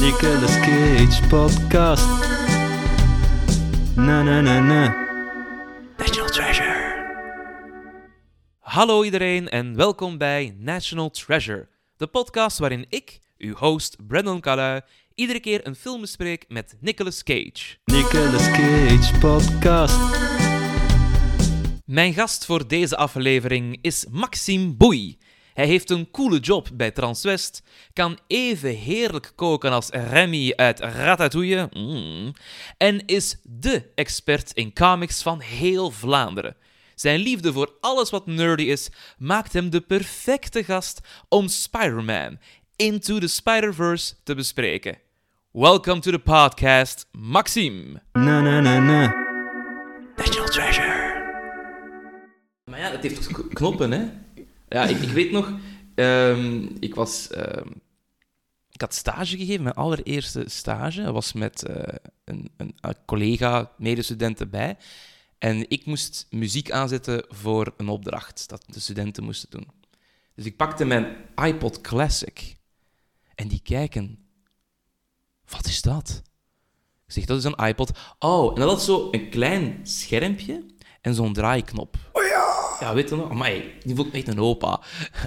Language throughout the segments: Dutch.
Nicolas Cage podcast. Na na na na. National Treasure. Hallo iedereen en welkom bij National Treasure, de podcast waarin ik, uw host Brandon Calui, iedere keer een film bespreek met Nicolas Cage. Nicolas Cage podcast. Mijn gast voor deze aflevering is Maxime Boei. Hij heeft een coole job bij Transwest, kan even heerlijk koken als Remy uit Ratatouille mm, en is dé expert in comics van heel Vlaanderen. Zijn liefde voor alles wat nerdy is maakt hem de perfecte gast om Spider-Man Into the Spider-Verse te bespreken. Welcome to the podcast, Maxime. Na na na na. National Treasure. Maar ja, het heeft knoppen, hè? Ja, ik, ik weet nog, ehm, ik was. ehm, ik had stage gegeven, mijn allereerste stage. Was met eh, een, een, een collega, medestudent erbij. En ik moest muziek aanzetten voor een opdracht dat de studenten moesten doen. Dus ik pakte mijn iPod Classic. En die kijken. Wat is dat? Ik zeg, dat is een iPod. Oh, en dat had zo een klein schermpje en zo'n draaiknop. Oh ja! Ja, weet je nog? Amai, die voelt me echt een opa.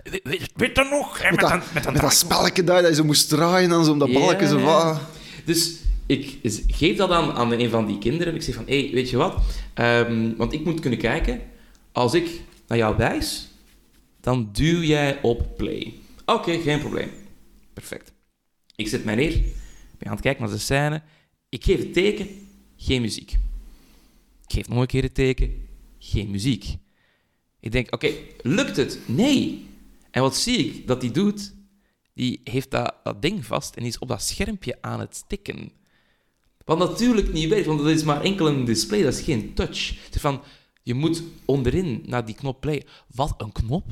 Weet, weet, weet je nog? hè, Met dat, een- met een dat spelletje daar, dat je zo moest draaien en zo om dat Ja, balkje zo van... Dus ik geef dat aan, aan een van die kinderen. Ik zeg van, hé, hey, weet je wat? Ehm, want ik moet kunnen kijken. Als ik naar jou wijs, dan duw jij op play. Oké, geen probleem. Perfect. Ik zet mij neer. Ik ben aan het kijken naar de scène. Ik geef het teken. Geen muziek. Ik geef nog een keer het teken. Geen muziek. Ik denk, oké, lukt het? Nee. En wat zie ik dat hij doet? Die heeft dat, dat ding vast en die is op dat schermpje aan het tikken. Wat natuurlijk niet werkt, want dat is maar enkel een display, dat is geen touch. Het is van, je moet onderin naar die knop play. Wat een knop?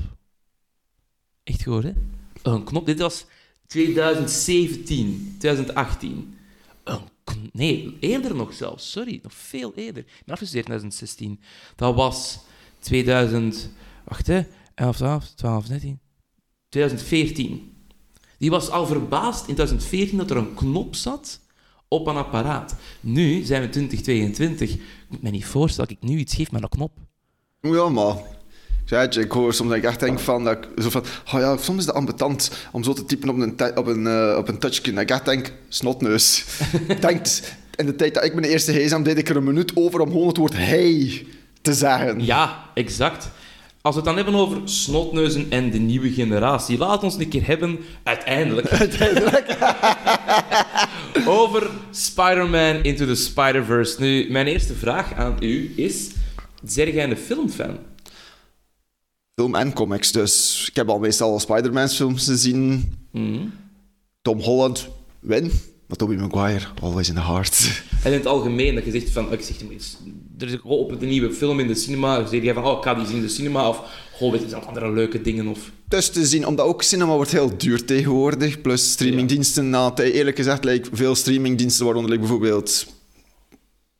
Echt goed, hè? Een knop. Dit was 2017, 2018. Een kn- nee, eerder nog zelfs. Sorry, nog veel eerder. Ik ben afgestudeerd in 2016. Dat was 2000... Wacht, hè. 11, 12, 12, 13... 2014. Die was al verbaasd in 2014 dat er een knop zat op een apparaat. Nu zijn we 2022. Ik moet me niet voorstellen dat ik nu iets geef met een knop. Ja, maar... Ik hoor soms dat ik echt denk van... Dat ik, zo van oh ja, soms is het ambetant om zo te typen op een, op een, eh, op een touchscreen. Dat ik echt denk, snotneus. Denkt, in de tijd dat ik mijn eerste gsm deed, ik er een minuut over om gewoon het woord hey te zeggen. Ja, exact. Als we het dan hebben over snotneuzen en de nieuwe generatie, laat ons een keer hebben, uiteindelijk, over Spider-Man Into the Spider-Verse. Nu, mijn eerste vraag aan u is, zeg jij een filmfan? Film en comics, dus ik heb al meestal al Spider-Man films gezien. Mhm. Tom Holland, win. Maar Tobey Maguire, always in the heart. En in het algemeen, dat je zegt van, ik zeg, er is op een nieuwe film in de cinema, dan zeg je van, oh, ik ga die zien in de cinema, of, goh, weet je, zijn andere leuke dingen, of... Dus te zien, omdat ook cinema wordt heel duur tegenwoordig. Plus streamingdiensten. Nou, eerlijk gezegd, like, veel streamingdiensten, waaronder like, bijvoorbeeld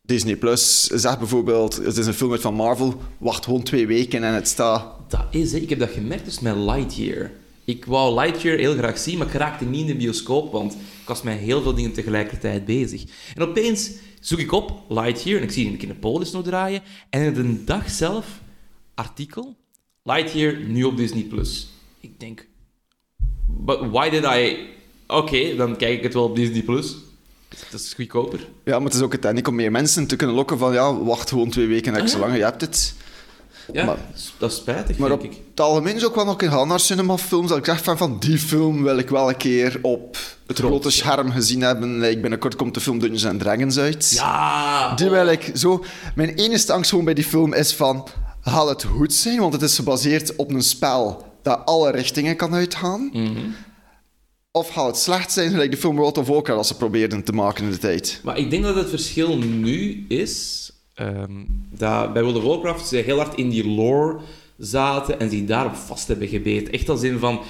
Disney Plus, zegt bijvoorbeeld: het is een film uit van Marvel, wacht gewoon twee weken en het staat. Dat is, hè. ik heb dat gemerkt dus met Lightyear. Ik wou Lightyear heel graag zien, maar ik raakte niet in de bioscoop, want ik was met heel veel dingen tegelijkertijd bezig. En opeens zoek ik op Lightyear en ik zie in de Kinepolis nog draaien. En in de dag zelf, artikel, Lightyear nu op Disney+. Plus. Ik denk, but why did I... Oké, dan kijk ik het wel op Disney+. Plus. Dat is goedkoper. Ja, maar het is ook het techniek om meer mensen te kunnen lokken van ja, wacht gewoon twee weken en ik zolang je hebt het. Ja, Maar- dat is spijtig, Maar denk op ik. het algemeen is ook wel nog gaan naar cinemafilms. Dat ik zeg van, van die film wil ik wel een keer op het grote scherm gezien hebben. Like, binnenkort komt de film Dungeons and Dragons uit. Ja! Die wil ik zo... Mijn enige angst gewoon bij die film is van... Gaat het goed zijn? Want het is gebaseerd op een spel dat alle richtingen kan uitgaan. Of gaat het slecht zijn, gelijk de film World of Warcraft als ze probeerden te maken in de tijd? Maar ik denk dat het verschil nu is ehm, bij World of Warcraft ze heel hard in die lore zaten en zich daarop vast hebben gebeten. Echt als in van,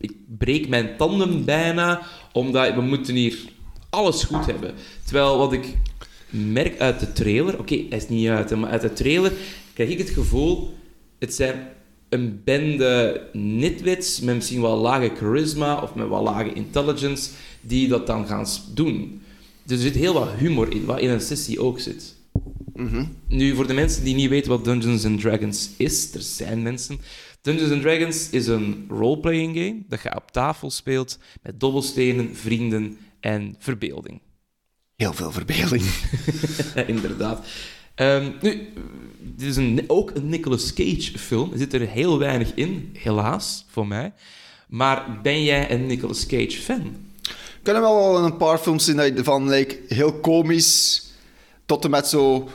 ik breek mijn tanden bijna, omdat we moeten hier alles goed hebben. Terwijl wat ik merk uit de trailer, oké, hij is niet uit, maar uit de trailer krijg ik het gevoel, het zijn een bende nitwits met misschien wel lage charisma of met wel lage intelligence die dat dan gaan doen. Dus er zit heel wat humor in, wat in een sessie ook zit. Nu, voor de mensen die niet weten wat Dungeons and Dragons is, er zijn mensen. Dungeons and Dragons is een roleplaying game dat je op tafel speelt met dobbelstenen, vrienden en verbeelding. Heel veel verbeelding. Inderdaad. Ehm, nu, dit is een, ook een Nicolas Cage film. Er zit er heel weinig in, helaas, voor mij. Maar ben jij een Nicolas Cage fan? Ik kan er wel een paar films zien van like, heel komisch tot en met zo...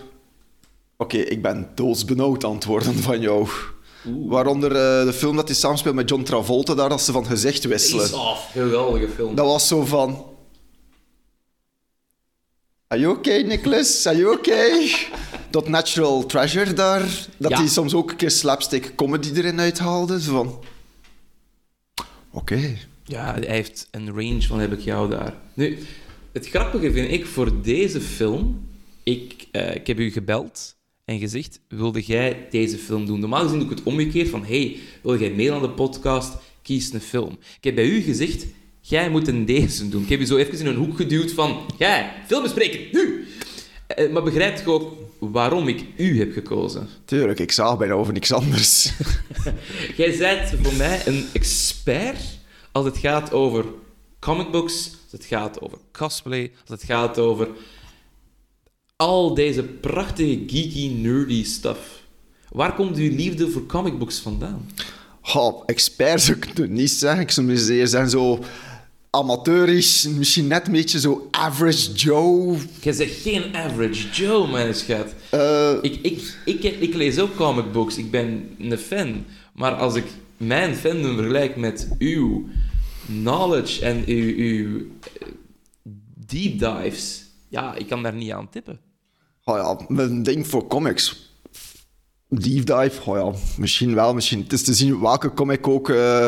Oké, ik ben doodsbenauwd worden van jou. Waaronder eh, de film dat hij samenspeelt met John Travolta, daar als ze van gezicht wisselen. Face Off, geweldige film. Dat was zo van... Are you okay, Nicholas? Are you okay? Dat Natural Treasure daar, dat Ja. hij soms ook een keer slapstick comedy erin uithaalde. Zo van... Oké. Ja, hij heeft een range van heb ik jou daar. Nu, het grappige vind ik voor deze film... Ik, eh, ik heb u gebeld en gezegd, wilde jij deze film doen? Normaal gezien doe ik het omgekeerd van, hey, wil jij mee aan de podcast? Kies een film. Ik heb bij u gezegd, jij moet een deze doen. Ik heb je zo even in een hoek geduwd van, jij, film bespreken, nu! Eh, maar begrijpt je ook waarom ik u heb gekozen? Tuurlijk, ik zag bijna over niks anders. Jij bent voor mij een expert als het gaat over comic books, als het gaat over cosplay, als het gaat over al deze prachtige, geeky, nerdy stuff. Waar komt uw liefde voor comic books vandaan? Oh, expert zou ik het niet zeggen. Ik zou meer zijn zo amateurisch, misschien net een beetje zo average Joe. Jij zegt geen average Joe, mijn schat. Eh, Ik, ik, ik, ik lees ook comic books, ik ben een fan. Maar als ik mijn fandom vergelijk met uw knowledge en uw, uw eh, deep dives, ja, ik kan daar niet aan tippen. oh ja, mijn ding voor comics. Deep dive, oh ja, misschien wel, misschien. Het is te zien welke comic ook. eh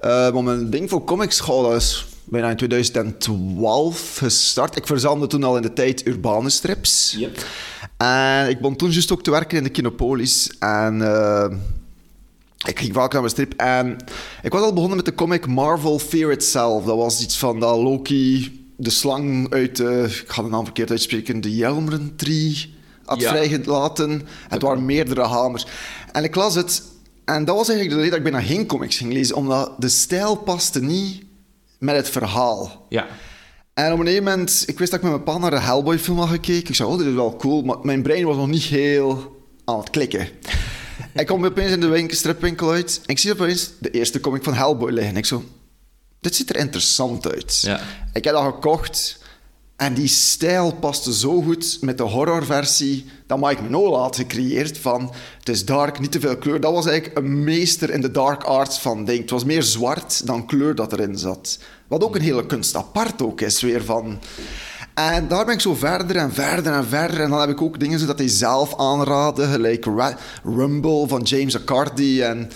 eh, maar mijn ding voor comics, oh, dat is bijna in 2012 gestart. Ik verzamelde toen al in de tijd urbane strips. Yep. En ik begon toen juist ook te werken in de Kinopolis. En eh, ik ging vaak naar mijn strip. En ik was al begonnen met de comic Marvel Fear Itself. Dat was iets van dat Loki de slang uit de... Ik ga de naam verkeerd uitspreken. De Jelmeren Tree had Ja. vrijgelaten. En het waren meerdere hamers. En ik las het. En dat was eigenlijk de reden dat ik bijna geen comics ging lezen. Omdat de stijl paste niet met het verhaal. Ja. En op een gegeven moment, ik wist dat ik met mijn pa naar de Hellboy-film had gekeken. Ik zei, oh, dit is wel cool, maar mijn brein was nog niet heel aan het klikken. ik kom opeens in de winkel, stripwinkel uit en ik zie opeens de eerste comic van Hellboy liggen. En ik zo, dit ziet er interessant uit. Ja. Ik heb dat gekocht en die stijl paste zo goed met de horrorversie dat Mike Mignola had gecreëerd van het is dark, niet te veel kleur. Dat was eigenlijk een meester in de dark arts van ding. Het was meer zwart dan kleur dat erin zat. Wat ook een hele kunst apart ook is weer van... En daar ben ik zo verder en verder en verder. En dan heb ik ook dingen zodat hij zelf aanraadde, gelijk Rumble van James Accardi en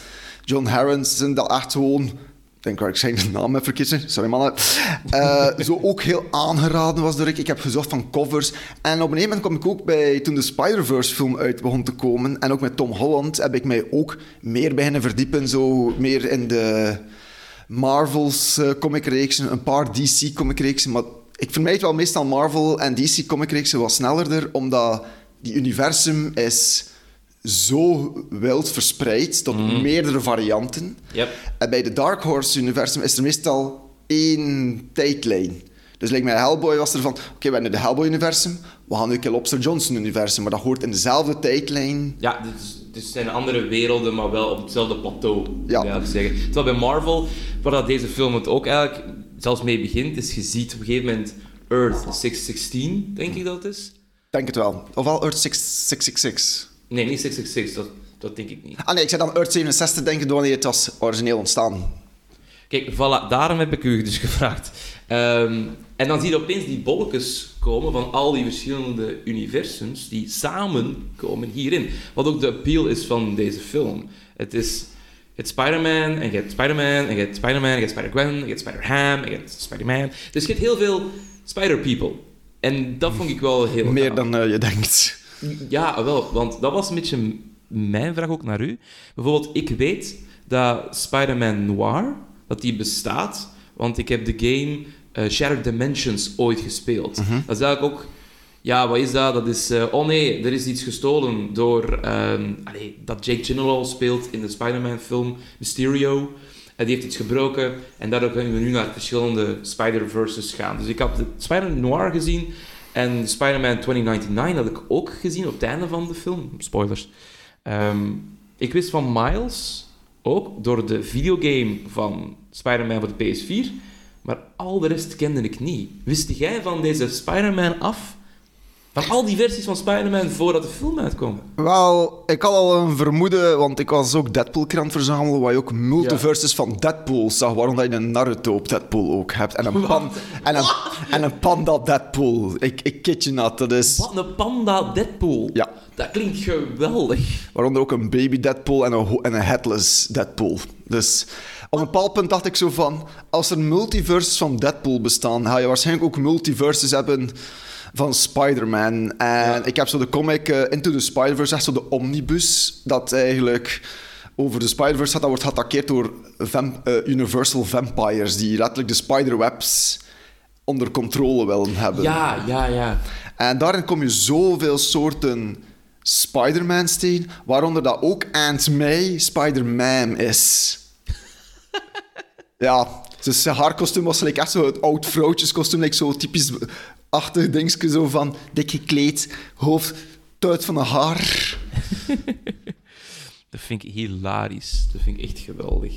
John Harrison, dat echt gewoon... Denk waar ik zijn naam heb verkeerd zijn. Sorry mannen. Eh, zo ook heel aangeraden was door ik. Ik heb gezocht van covers. En op een gegeven moment kwam ik ook bij... Toen de Spider-Verse film uit begon te komen... En ook met Tom Holland heb ik mij ook meer beginnen verdiepen. Zo meer in de Marvel's eh, comic-reeksen. Een paar DC comic-reeksen. Maar ik vermijd wel meestal Marvel en DC comic-reeksen wat snellerder. Omdat die universum is zo wild verspreid tot meerdere varianten. Yep. En bij de Dark Horse-universum is er meestal één tijdlijn. Dus like met Hellboy was er van... Oké, we hebben nu de Hellboy-universum. We gaan nu een keer Lobster Johnson-universum. Maar dat hoort in dezelfde tijdlijn. Ja, dit, is, dit zijn andere werelden, maar wel op hetzelfde plateau, Ja. ik zeggen. Terwijl bij Marvel, waar dat deze film het ook eigenlijk zelfs mee begint, is je ziet op een gegeven moment Earth 616, denk ik dat het is. Denk het wel. Ofwel Earth 6- 666. Nee, niet 666, dat, dat denk ik niet. Ah nee, ik zei dan Earth 67 denken wanneer het was origineel ontstaan. Kijk, voilà, daarom heb ik u dus gevraagd. Ehm, en dan zie je opeens die bolletjes komen van al die verschillende universums die samenkomen hierin. Wat ook de appeal is van deze film. Het is... Je hebt Spider-Man, en je hebt Spider-Man, en je hebt Spider-Man, en je hebt Spider-Gwen, en je hebt Spider-Ham, en je hebt Spider-Man. Dus je hebt heel veel Spider-People. En dat vond ik wel heel Meer gaaf. dan eh, je denkt. Ja, wel, want dat was een beetje mijn vraag ook naar u. Bijvoorbeeld, ik weet dat Spider-Man Noir, dat die bestaat, want ik heb de game eh, Shattered Dimensions ooit gespeeld. Dat is eigenlijk ook... Ja, wat is dat? Dat is... eh, oh nee, er is iets gestolen door... ehm, allee, dat Jake Gyllenhaal speelt in de Spider-Man-film Mysterio. En die heeft iets gebroken. En daardoor kunnen we nu naar verschillende Spider-Verses gaan. Dus ik had de Spider-Man Noir gezien. En Spider-Man 2099 had ik ook gezien op het einde van de film. Spoilers. Ehm, ik wist van Miles ook door de videogame van Spider-Man voor de PS4. Maar al de rest kende ik niet. Wist jij van deze Spider-Man af? Van al die versies van Spider-Man voordat de film uitkwam? Wel, ik had al een vermoeden, want ik was ook Deadpool-krant verzamelen, waar je ook multiverses van Deadpool zag, waaronder je een Naruto op Deadpool ook hebt. En een, pan, en een, en een panda Deadpool. Ik, ik kid je not, dat is... Wat een panda Deadpool. Ja. Dat klinkt geweldig. Waaronder ook een baby Deadpool en een, en een headless Deadpool. Dus op een bepaald punt dacht ik zo van... Als er multiverses van Deadpool bestaan, ga je waarschijnlijk ook multiverses hebben van Spider-Man. En ik heb zo de comic eh, Into the Spider-Verse, echt zo de omnibus, dat eigenlijk over de Spider-Verse gaat. Dat wordt geattaqueerd door vamp- eh, Universal Vampires, die letterlijk de spiderwebs onder controle willen hebben. Ja, ja, ja. En daarin kom je zoveel soorten Spider-Mans tegen, waaronder dat ook Aunt May Spider-Man is. ja, dus haar kostuum was like echt zo het oud vrouwtjeskostuum, like zo typisch achtig dingetje, zo van dik gekleed, hoofd, tuit van de haar. Dat vind ik hilarisch. Dat vind ik echt geweldig.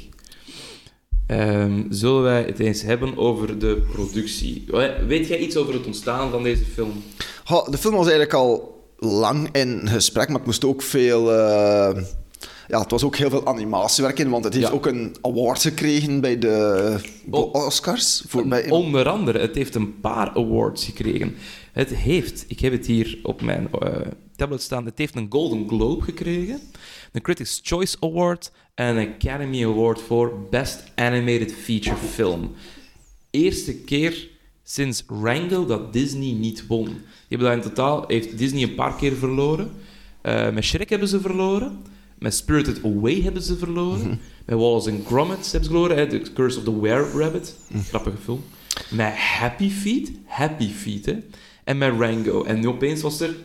Ehm, zullen wij het eens hebben over de productie? Weet jij iets over het ontstaan van deze film? Ha, de film was eigenlijk al lang in gesprek, maar het moest ook veel... eh, ja, het was ook heel veel animatiewerk in, want het heeft Ja. ook een award gekregen bij de Oh. Oscars. Voor, bij, Onder andere, het heeft een paar awards gekregen. Het heeft, ik heb het hier op mijn eh, tablet staan, het heeft een Golden Globe gekregen, een Critics' Choice Award en een Academy Award voor Best Animated Feature Film. Eerste keer sinds Wrangle dat Disney niet won. Die hebben in totaal, heeft Disney een paar keer verloren. Eh, met Shrek hebben ze verloren. Met Spirited Away hebben ze verloren. Met Wallace and Gromit hebben ze verloren. hè, The Curse of the Were-Rabbit. Grappige film. Met Happy Feet. Happy Feet, hè. En met Rango. En nu opeens was er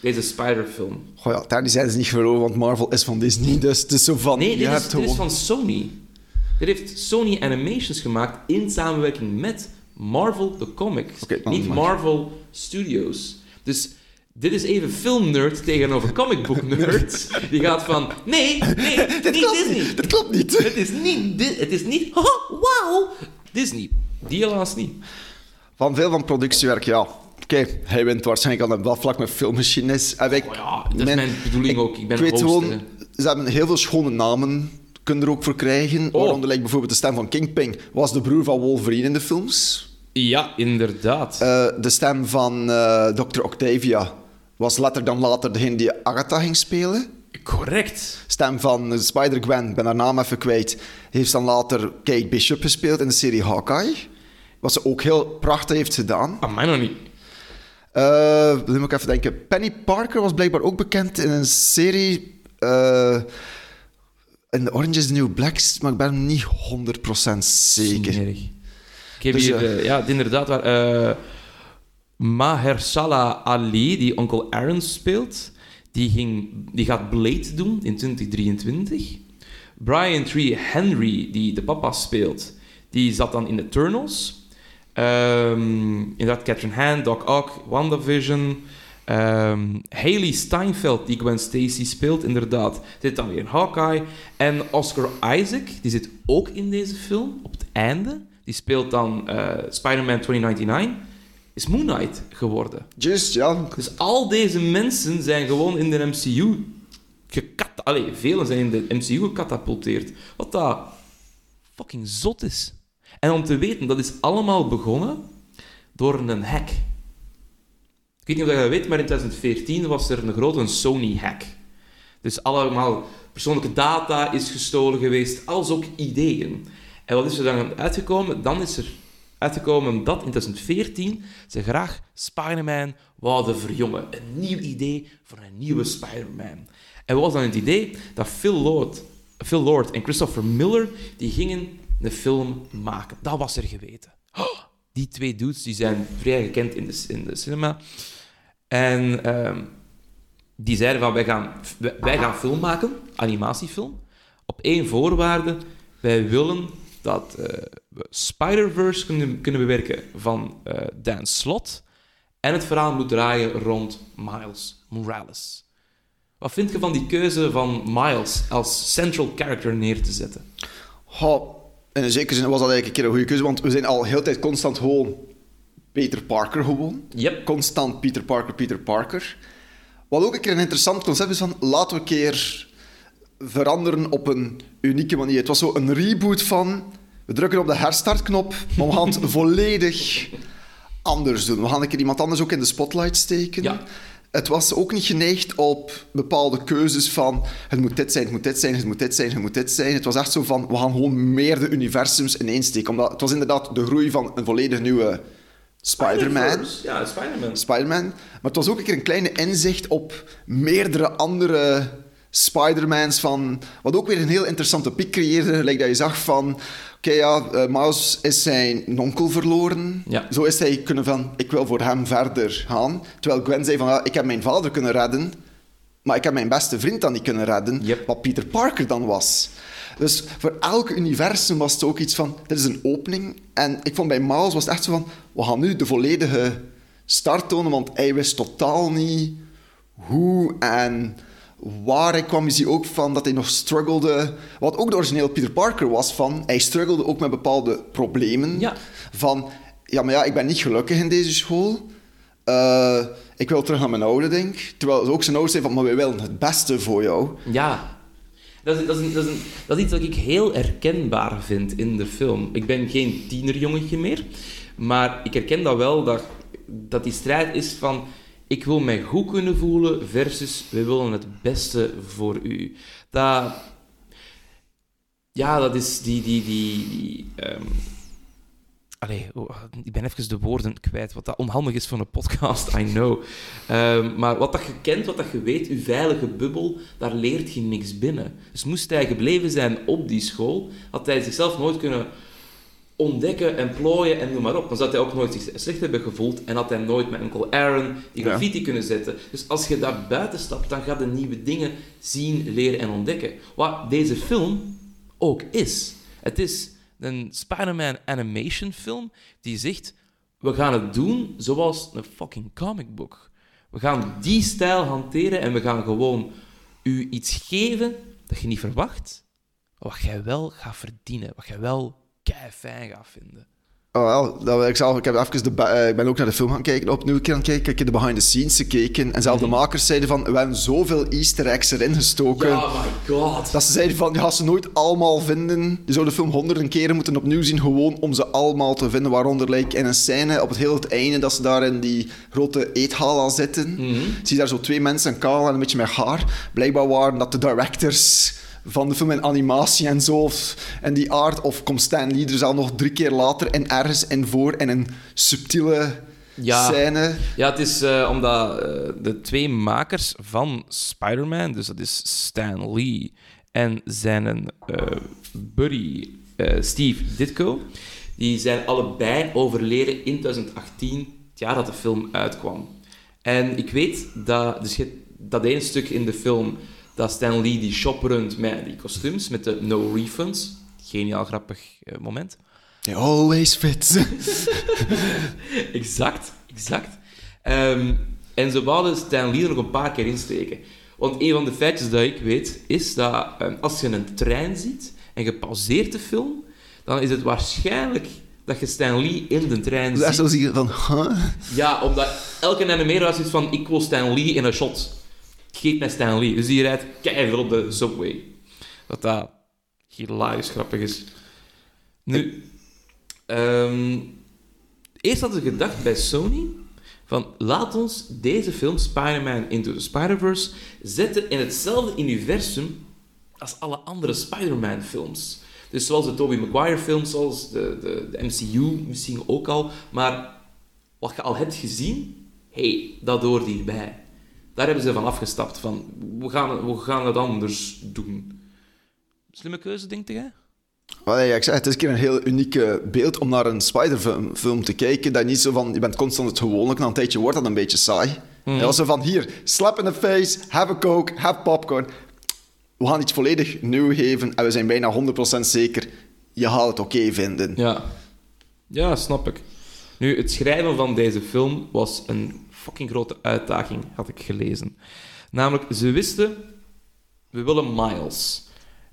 deze Spider-film. Goh ja, daar zijn ze niet verloren, want Marvel is van Disney, dus het is zo van... Nee, dit is, dit is van Sony. Dit heeft Sony Animations gemaakt in samenwerking met Marvel. Oké, dan niet Marvel Studios. Dus dit is even filmnerd tegenover comic book nerd. Die gaat van, nee, nee, Dit niet klopt Disney. niet, dit klopt niet. Het is niet, Di- het is niet, oh, wauw, Disney. Die helaas niet. Van veel van productiewerk, ja. Oké, hij wint waarschijnlijk aan dat vlak met. En ik, Oh ja, dat is mijn bedoeling ook. Ik ben weet host, gewoon, ze hebben heel veel schone namen kunnen er ook voor krijgen. Oh. Waaronder like, bijvoorbeeld de stem van Kingpin was de broer van Wolverine in de films. Ja, inderdaad. Eh, de stem van eh Dr. Octavia was later dan later degene die Agatha ging spelen. Correct. Stem van Spider-Gwen, ik ben haar naam even kwijt, heeft dan later Kate Bishop gespeeld in de serie Hawkeye. Wat ze ook heel prachtig heeft gedaan. Ah, mij nog niet. Dan moet ik even denken. Penny Parker was blijkbaar ook bekend in een serie. eh in The Orange is the New Blacks, maar ik ben niet 100% zeker. Smerig. Ik heb Dus, hier, ja. eh, ja, inderdaad waar. Mahershala Ali, die Onkel Aaron speelt, die, ging, die gaat Blade doen in 2023. Brian Tree Henry, die de papa speelt, die zat dan in Eternals. Ehm inderdaad, Catherine Han, Doc Ock, WandaVision. Ehm Haley Steinfeld, die Gwen Stacy speelt, inderdaad, zit dan weer in Hawkeye. En Oscar Isaac, die zit ook in deze film, op het einde. Die speelt dan eh, Spider-Man 2099. Is Moon Knight geworden. Just, ja. Dus al deze mensen zijn gewoon in de MCU gekat... Allee, velen zijn in de MCU gecatapulteerd. Wat dat fucking zot is. En om te weten, dat is allemaal begonnen door een hack. Ik weet niet of je dat weet, maar in 2014 was er een grote Sony-hack. Dus allemaal persoonlijke data is gestolen geweest, als ook ideeën. En wat is er dan uitgekomen? Dan is er uitgekomen dat in 2014 ze graag Spider-Man wouden verjongen. Een nieuw idee voor een nieuwe Spider-Man. En wat was dan het idee? Dat Phil Lord, Phil Lord en Christopher Miller die gingen een film maken. Dat was er geweten. Oh, die twee dudes die zijn vrij gekend in de, in de cinema. En ehm, die zeiden van, wij gaan, wij gaan film maken, animatiefilm, op één voorwaarde. Wij willen dat eh, Spider-Verse kunnen, kunnen bewerken van eh, Dan Slott en het verhaal moet draaien rond Miles Morales. Wat vind je van die keuze van Miles als central character neer te zetten? Ha, in een zekere zin was dat eigenlijk een keer een goede keuze, want we zijn al heel tijd constant gewoon Peter Parker gewoon. Yep. Constant Peter Parker, Peter Parker. Wat ook een keer een interessant concept is van, laten we een keer veranderen op een unieke manier. Het was zo een reboot van, we drukken op de herstartknop, maar we gaan het volledig anders doen. We gaan een keer iemand anders ook in de spotlight steken. Ja. Het was ook niet geneigd op bepaalde keuzes van het moet dit zijn, het moet dit zijn, het moet dit zijn, het moet dit zijn. Het was echt zo van, we gaan gewoon meerdere universums ineen steken. Omdat het was inderdaad de groei van een volledig nieuwe Spider-Man. Ja, Spider-Man. Spider-Man. Maar het was ook een keer een kleine inzicht op meerdere andere Spider-Mans. Van, wat ook weer een heel interessante piek creëerde. Gelijk dat je zag van... Oké, ja, eh, Miles is zijn onkel verloren. Ja. Zo is hij kunnen van... Ik wil voor hem verder gaan. Terwijl Gwen zei van... Ja, ik heb mijn vader kunnen redden. Maar ik heb mijn beste vriend dan niet kunnen redden. Yep. Wat Peter Parker dan was. Dus voor elk universum was het ook iets van... Dit is een opening. En ik vond bij Miles was het echt zo van... We gaan nu de volledige start tonen. Want hij wist totaal niet hoe en waar hij kwam. Je ziet ook van dat hij nog struggelde. Wat ook de origineel Peter Parker was van... Hij struggelde ook met bepaalde problemen. Ja. Van... Ja, maar ja, ik ben niet gelukkig in deze school. Eh, ik wil terug naar mijn oude, denk. Terwijl ook zijn ouders zeiden van... Maar wij willen het beste voor jou. Ja. Dat is, dat, is een, dat, is een, dat is iets wat ik heel herkenbaar vind in de film. Ik ben geen tienerjongetje meer, maar ik herken dat wel, dat, dat die strijd is van... Ik wil mij goed kunnen voelen versus we willen het beste voor u. Dat... Ja, dat is die... die, die, ehm, Allee, oh, ik ben even de woorden kwijt, wat dat onhandig is voor een podcast, I know. Ehm, maar wat dat je kent, wat dat je weet, je veilige bubbel, daar leert je niks binnen. Dus moest hij gebleven zijn op die school, had hij zichzelf nooit kunnen ontdekken en plooien en noem maar op. Dan zou hij ook nooit zich slecht hebben gevoeld en had hij nooit met Uncle Aaron die Ja. graffiti kunnen zetten. Dus als je daar buiten stapt, dan ga je nieuwe dingen zien, leren en ontdekken. Wat deze film ook is. Het is een Spider-Man animation film die zegt, we gaan het doen zoals een fucking comic book. We gaan die stijl hanteren en we gaan gewoon u iets geven dat je niet verwacht, wat jij wel gaat verdienen, wat jij wel kei fijn gaat vinden. Oh, wel, dat ik zelf. Ik, heb even de, eh, ik ben ook naar de film gaan kijken, opnieuw een keer aan kijken. Ik heb de behind the scenes gekeken. En zelfs de makers zeiden van, we hebben zoveel easter eggs erin gestoken. Oh my god. Dat ze zeiden van, je gaat ze nooit allemaal vinden. Je zou de film honderden keren moeten opnieuw zien, gewoon om ze allemaal te vinden. Waaronder like, in een scène op het heel het einde, dat ze daar in die grote eethaal al zitten. Zie je daar zo twee mensen, kaal en een beetje met haar. Blijkbaar waren dat de directors van de film in animatie en zo. Of, en die aard. Of komt Stan Lee er zelf nog drie keer later en ergens in voor in een subtiele Ja. scène. Ja, het is eh, omdat eh, de twee makers van Spider-Man, dus dat is Stan Lee en zijn eh, buddy Steve Ditko, die zijn allebei overleden in 2018, het jaar dat de film uitkwam. En ik weet dat, dus dat ene stuk in de film, dat Stan Lee die shop runt met die kostuums, met de no refunds, geniaal grappig eh, moment. They always fit. Exact, exact. Ehm, en ze wouden Stan Lee er nog een paar keer insteken. Want een van de feitjes dat ik weet, is dat ehm, als je een trein ziet en je pauzeert de film, dan is het waarschijnlijk dat je Stan Lee in de trein ziet. zo zie je van, huh? Ja, omdat elke animator iets van, ik wil Stan Lee in een shot. Geef mij Stan Lee. Dus die rijdt keihard op de subway. Dat dat hilarisch grappig is. Nu, ehm, eerst hadden ze gedacht bij Sony van laat ons deze film Spider-Man Into the Spider-Verse zetten in hetzelfde universum als alle andere Spider-Man films. Dus zoals de Tobey Maguire films, zoals de, de, de MCU misschien ook al. Maar wat je al hebt gezien, hey, dat hoort hierbij. Daar hebben ze van afgestapt. Van, we, gaan, we gaan het anders doen. Slimme keuze, denk jij? Ja, ik zeg, het is een keer een heel unieke beeld om naar een Spider-film film te kijken. Dat niet zo van, je bent constant het gewoonlijk, na een tijdje wordt dat een beetje saai. Ja, als zo van, hier, slap in the face, have a coke, have popcorn. We gaan iets volledig nieuw geven en we zijn bijna 100% zeker, je gaat het oké vinden. Ja. Ja, snap ik. Nu, het schrijven van deze film was een fucking grote uitdaging, had ik gelezen. Namelijk, ze wisten, we willen Miles.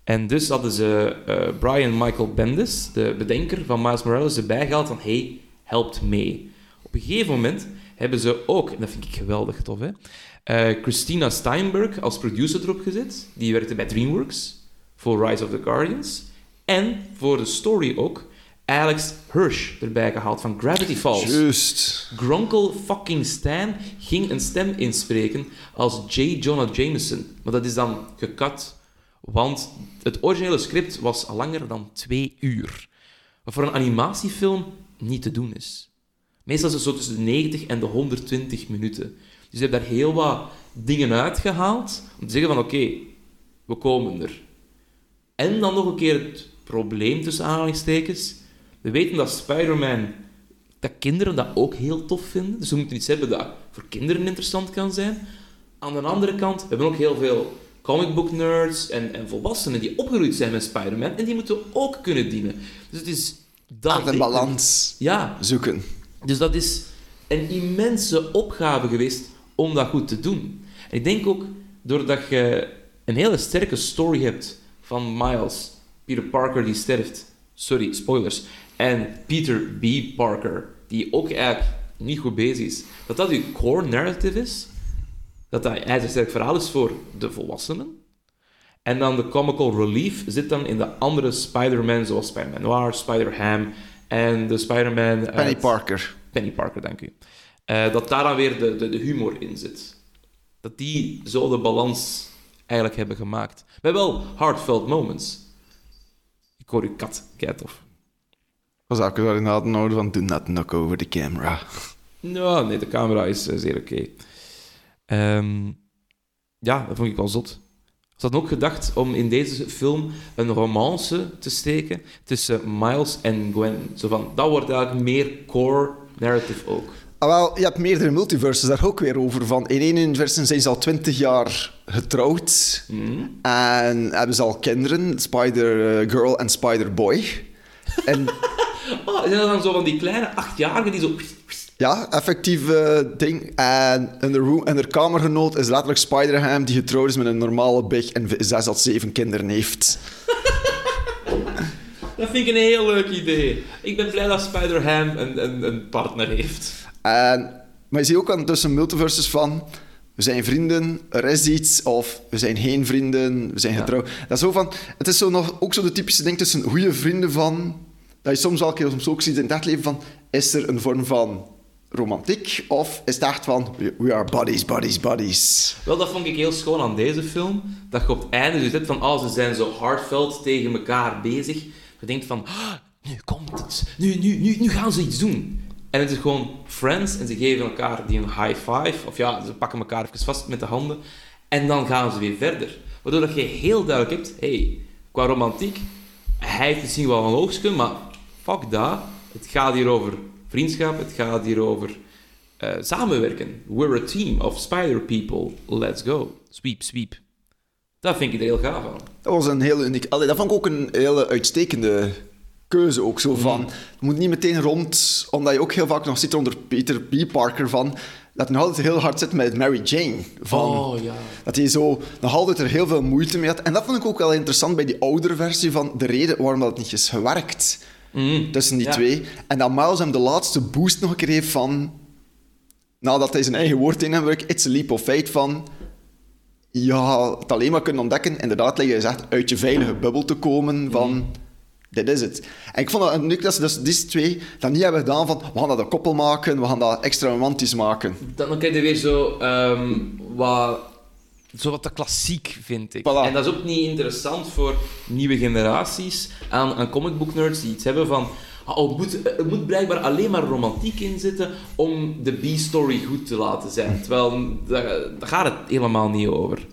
En dus hadden ze eh, Brian Michael Bendis, de bedenker van Miles Morales, erbij gehaald van, hey, helpt mee. Op een gegeven moment hebben ze ook, en dat vind ik geweldig tof, hè, eh, Christina Steinberg als producer erop gezet. Die werkte bij DreamWorks voor Rise of the Guardians. En voor de story ook Alex Hirsch erbij gehaald van Gravity Falls. Juist. Gronkel fucking Stan ging een stem inspreken als J. Jonah Jameson. Maar dat is dan gekat, want het originele script was langer dan twee uur. Wat voor een animatiefilm niet te doen is. Meestal is het zo tussen de 90 en de 120 minuten. Dus je hebt daar heel wat dingen uitgehaald om te zeggen van oké, we komen er. En dan nog een keer het probleem tussen aanhalingstekens. We weten dat Spider-Man, dat kinderen dat ook heel tof vinden. Dus we moeten iets hebben dat voor kinderen interessant kan zijn. Aan de andere kant we hebben we ook heel veel comic book nerds en, en volwassenen die opgegroeid zijn met Spider-Man. En die moeten ook kunnen dienen. Dus het is dat Aan een balans Ja, zoeken. dus dat is een immense opgave geweest om dat goed te doen. En ik denk ook, doordat je een hele sterke story hebt van Miles, Peter Parker die sterft, sorry, spoilers, en Peter B. Parker, die ook eigenlijk niet goed bezig is, dat dat je core narrative is, dat dat eigenlijk een sterk verhaal is voor de volwassenen. En dan de comical relief zit dan in de andere Spider-Man, zoals Spider-Man Noir, Spider-Ham en de Spider-Man... Penny uit- Parker. Penny Parker, dank u. Eh, dat daar dan weer de, de, de humor in zit. Dat die zo de balans eigenlijk hebben gemaakt. Met wel heartfelt moments. Ik hoor uw kat, kei tof. Was ook wel inderdaad een orde van, do not knock over the camera. Nou, nee, de camera is eh, zeer oké. Ehm, ja, dat vond ik wel zot. Ze hadden ook gedacht om in deze film een romance te steken tussen Miles en Gwen. Zo van, dat wordt eigenlijk meer core narrative ook. Ah, wel, je hebt meerdere multiverses daar ook weer over. Van, in één universum zijn ze al twintig jaar getrouwd. En hebben ze al kinderen, Spider-Girl en Spider-Boy. En Oh, zijn dat dan zo van die kleine achtjarigen die zo... ja, effectief eh, ding. En in de, room, in de kamergenoot is letterlijk Spider-Ham die getrouwd is met een normale big en zes tot zeven kinderen heeft. Dat vind ik een heel leuk idee. Ik ben blij dat Spider-Ham een, een, een partner heeft. En, maar je ziet ook aan tussen multiverses van... We zijn vrienden, er is iets, of we zijn geen vrienden, we zijn Ja. getrouwd. Dat is zo van... Het is zo nog, ook zo de typische ding tussen goede vrienden van... Dat je soms keer soms ook ziet in het leven van... Is er een vorm van romantiek, of is het echt van... We, are buddies, buddies, buddies. Wel, dat vond ik heel schoon aan deze film. Dat je op het einde dus zit van, oh, ze zijn zo heartfelt tegen elkaar bezig. Je denkt van, ah, nu komt het. Nu, nu, nu, nu gaan ze iets doen. En het is gewoon friends en ze geven elkaar die een high five. Of ja, ze pakken elkaar even vast met de handen. En dan gaan ze weer verder. Waardoor dat je heel duidelijk hebt, hey, qua romantiek, hij heeft misschien wel een hoogstje, maar fuck dat. Het gaat hier over vriendschap, het gaat hier over eh, samenwerken. We're a team of spider people. Let's go. Sweep, sweep. Dat vind ik er heel gaaf aan. Dat was een hele uniek... Allee, dat vond ik ook een hele uitstekende keuze. Ook zo van... Mm. Je moet niet meteen rond... Omdat je ook heel vaak nog ziet onder Peter B. Parker van... Dat hij nog altijd heel hard zit met Mary Jane. Van, Oh ja. Dat hij zo nog altijd er heel veel moeite mee had. En dat vond ik ook wel interessant bij die oudere versie van de reden waarom dat niet is gewerkt tussen die Ja. twee. En dat Miles hem de laatste boost nog een keer heeft van... Nadat hij zijn eigen woord in hem werkt, it's a leap of faith van... Je had het alleen maar kunnen ontdekken, inderdaad, like je zegt, uit je veilige bubbel te komen van... Dit is het. En ik vond het leuk dat ze dus die twee dat niet hebben gedaan van we gaan dat een koppel maken, we gaan dat extra romantisch maken. Dan, krijg je weer zo ehm, wat, zo wat te klassiek, vind ik. Voilà. En dat is ook niet interessant voor nieuwe generaties aan, aan comicbook nerds die iets hebben van. Oh, het, moet, er moet blijkbaar alleen maar romantiek in zitten om de B-story goed te laten zijn. Terwijl, daar, daar gaat het helemaal niet over.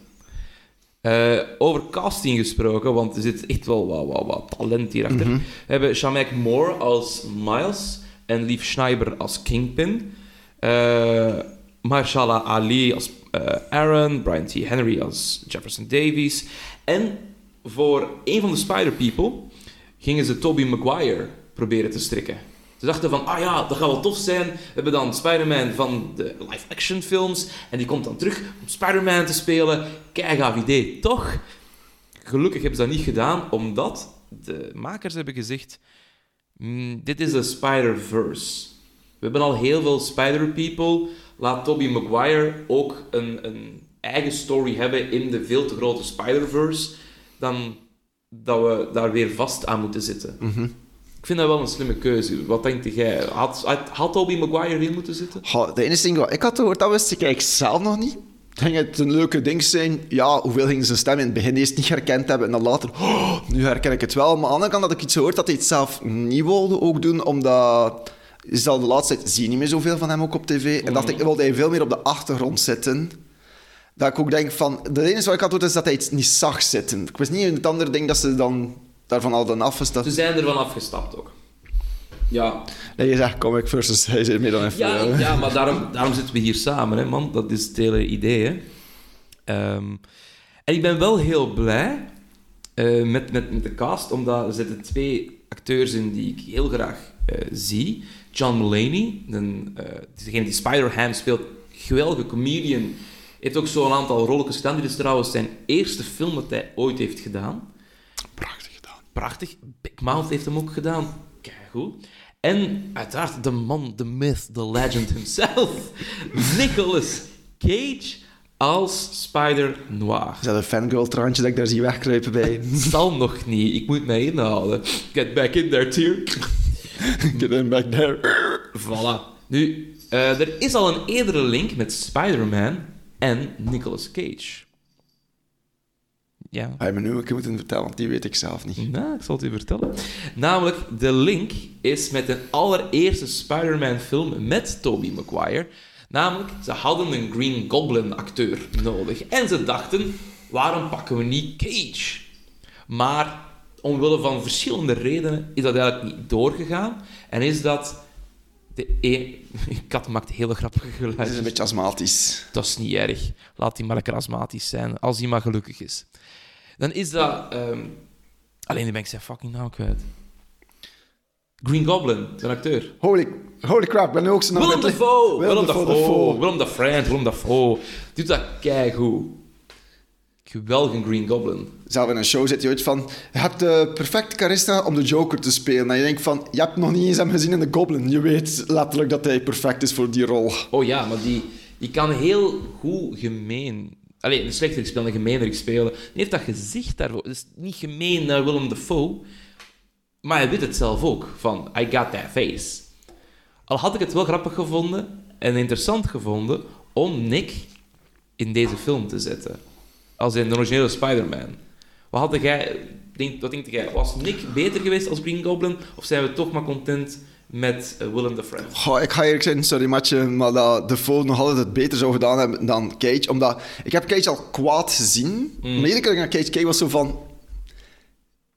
Eh, over casting gesproken, want er zit echt wel wat, wat, wat talent hierachter. We hebben Shamek Moore als Miles en Lief Schneiber als Kingpin. Eh Mahershala Ali als Aaron, Brian T. Henry als Jefferson Davies. En voor een van de Spider People gingen ze Tobey Maguire proberen te strikken. Ze dachten van, ah ja, dat gaat wel tof zijn. We hebben dan Spider-Man van de live-action films. En die komt dan terug om Spider-Man te spelen. Kijk, gaaf idee, toch? Gelukkig hebben ze dat niet gedaan, omdat de makers hebben gezegd... "Mm, dit is de Spider-Verse. We hebben al heel veel Spider-People. Laat Tobey Maguire ook een, een eigen story hebben in de veel te grote Spider-Verse. Dan dat we daar weer vast aan moeten zitten. Ik vind dat wel een slimme keuze. Wat denk jij? Had, had, had Tobey Maguire erin moeten zitten? De enige ding wat ik had gehoord, dat wist ik eigenlijk zelf nog niet. Ging het een leuke ding zijn? Ja, hoeveel gingen zijn stem in het begin eerst niet herkend hebben en dan later, oh, nu herken ik het wel. Maar aan de andere kant had ik iets gehoord dat hij het zelf niet wilde ook doen, omdat is al de laatste tijd zie je niet meer zoveel van hem ook op tv. En dat ik wilde hij veel meer op de achtergrond zitten. Dat ik ook denk van, de enige wat ik had gehoord is dat hij het niet zag zitten. Ik wist niet in het andere ding dat ze dan daarvan hadden afgestapt. Ze zijn ervan afgestapt ook. Ja, Nee, je zegt comic versus hij zit meer dan even. ja, ja maar daarom, daarom zitten we hier samen, hè, man. Dat is het hele idee, hè. Ehm, en ik ben wel heel blij eh, met, met, met de cast, omdat er zitten twee acteurs in die ik heel graag eh, zie. John Mulaney, een, eh, degene die Spider-Ham speelt, geweldige comedian. Heeft ook zo'n aantal rolletjes gedaan. Dit is trouwens zijn eerste film dat hij ooit heeft gedaan. Prachtig gedaan. Prachtig. Big Mouth heeft hem ook gedaan. Keigoed. En uiteraard de man, de myth, the legend himself. Nicolas Cage als Spider-Noir. Is dat een fangirl-traantje dat ik daar zie wegkruipen bij? Zal nog niet. Ik moet mij inhalen. Get back in there, tear. Get in back there. Voilà. Nu, eh, er is al een eerdere link met Spider-Man en Nicolas Cage. Ja. Ga je me nu keer moeten vertellen, want die weet ik zelf niet. Nou, ik zal het u vertellen. Namelijk, de link is met een allereerste Spider-Man-film met Tobey Maguire. Namelijk, ze hadden een Green Goblin-acteur nodig. En ze dachten, waarom pakken we niet Cage? Maar omwille van verschillende redenen is dat eigenlijk niet doorgegaan. En is dat... De e kat maakt hele grappige Het is een beetje astmatisch. Dat is niet erg. Laat hij maar lekker astmatisch zijn, als hij maar gelukkig is. Dan is dat... ehm, Alleen die ben ik zijn fucking naam kwijt. Green Goblin, zijn acteur. Holy, holy crap, ik ben nu ook zo naar Willem Dafoe! Willem Willem Dafoe. Willem Dafoe, Willem Dafoe. Doet dat keigoed. Geweldige Green Goblin. Zelf in een show zit je van... Je hebt de perfecte charisma om de Joker te spelen. En je denkt van... Je hebt nog niet eens hem gezien in de Goblin. Je weet letterlijk dat hij perfect is voor die rol. Oh ja, maar die, die kan heel goed gemeen... Allee, een slechterik spelen, een spelen. Die heeft dat gezicht daarvoor. Het is niet gemeen naar Willem Dafoe. Maar hij weet het zelf ook. Van, I got that face. Al had ik het wel grappig gevonden en interessant gevonden om Nick in deze film te zetten. Als in de originele Spider-Man. Wat had jij... Denk, wat denk jij? Was Nick beter geweest als Green Goblin? Of zijn we toch maar content met eh, Willem Dafoe? Goh, ik ga eerlijk zijn, sorry matje, maar dat Defoe nog altijd het beter zou gedaan hebben dan Cage. Omdat ik heb Cage al kwaad gezien. Maar iedere keer dat ik naar Cage keek was zo van...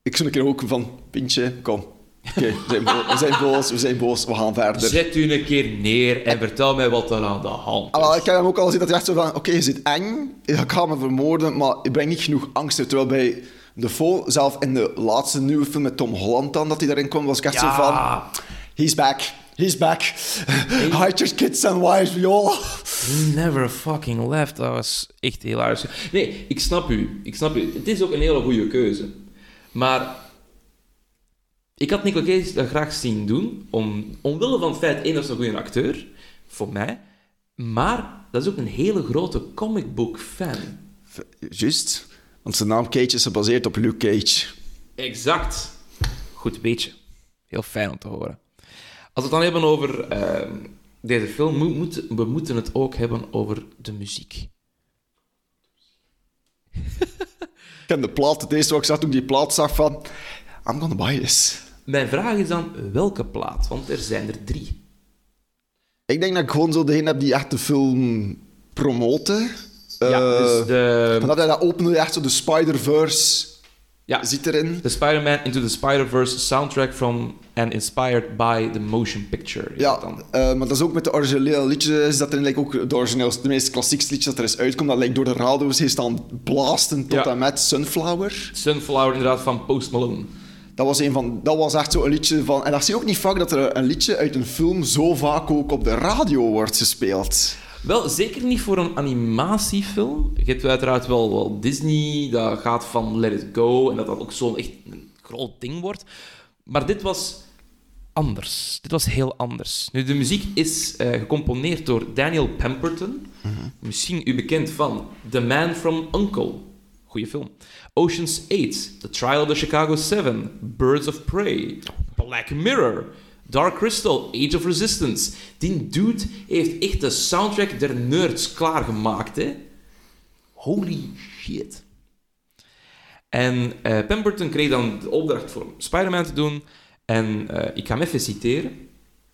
Ik zou een keer ook van, Pintje, kom. Oké, we, zijn bo- we zijn boos, we zijn boos, we gaan verder. Zet u een keer neer en vertel mij wat er aan de hand is. Ik heb hem ook al gezien dat hij echt zo van... Oké, je zit eng, ik ga me vermoorden, maar ik breng niet genoeg angst. Terwijl bij Defoe, zelf in de laatste nieuwe film met Tom Holland dan, dat hij daarin kwam, was ik echt zo van... He's back, he's back. Hide your kids and wives, Viola. he never fucking left. Dat was echt heel aardig. Nee, ik snap u. Ik snap u. Het is ook een hele goede keuze. Maar ik had Nicolas Cage dat graag zien doen, om, omwille van het feit, één, dat is een goede acteur, voor mij, maar dat is ook een hele grote comic book fan. Juist, want zijn naam Cage is gebaseerd op Luke Cage. Exact. Goed beetje. Heel fijn om te horen. Als we het dan hebben over ehm, deze film, mo- moet, we moeten het ook hebben over de muziek. Ik ken de plaat, het eerste wat ik zag toen ik die plaat zag van... I'm gonna buy this. Mijn vraag is dan, welke plaat? Want er zijn er drie. Ik denk dat ik gewoon zo degene heb die echt de film promoten. ja, Eh, dus de, Vanaf dat hij dat opende, echt zo de Spider-Verse ja, zit erin. de Spider-Man Into the Spider-Verse soundtrack from and inspired by the motion picture. Ja, dan. eh, maar dat is ook met de originele liedjes, dat er like, ook de de meest klassiekste liedjes dat er is uitkomt, dat like, door de radio's heeft staan blasten tot Ja. en met Sunflower. Sunflower inderdaad van Post Malone. Dat was, een van, dat was echt zo'n liedje van... En dat zie je ook niet vaak, dat er een liedje uit een film zo vaak ook op de radio wordt gespeeld. Wel, zeker niet voor een animatiefilm. Je hebt uiteraard wel, wel Disney, dat gaat van Let It Go en dat dat ook zo'n echt een groot ding wordt. Maar dit was anders. Dit was heel anders. Nu, de muziek is eh, gecomponeerd door Daniel Pemberton. Misschien u bekend van The Man from Uncle. Goeie film. Ocean's 8, The Trial of the Chicago 7, Birds of Prey, Black Mirror, Dark Crystal, Age of Resistance. Die dude heeft echt de soundtrack der nerds klaargemaakt, hè. Holy shit. En eh, Pemberton kreeg dan de opdracht voor Spider-Man te doen. En eh, ik ga hem even citeren.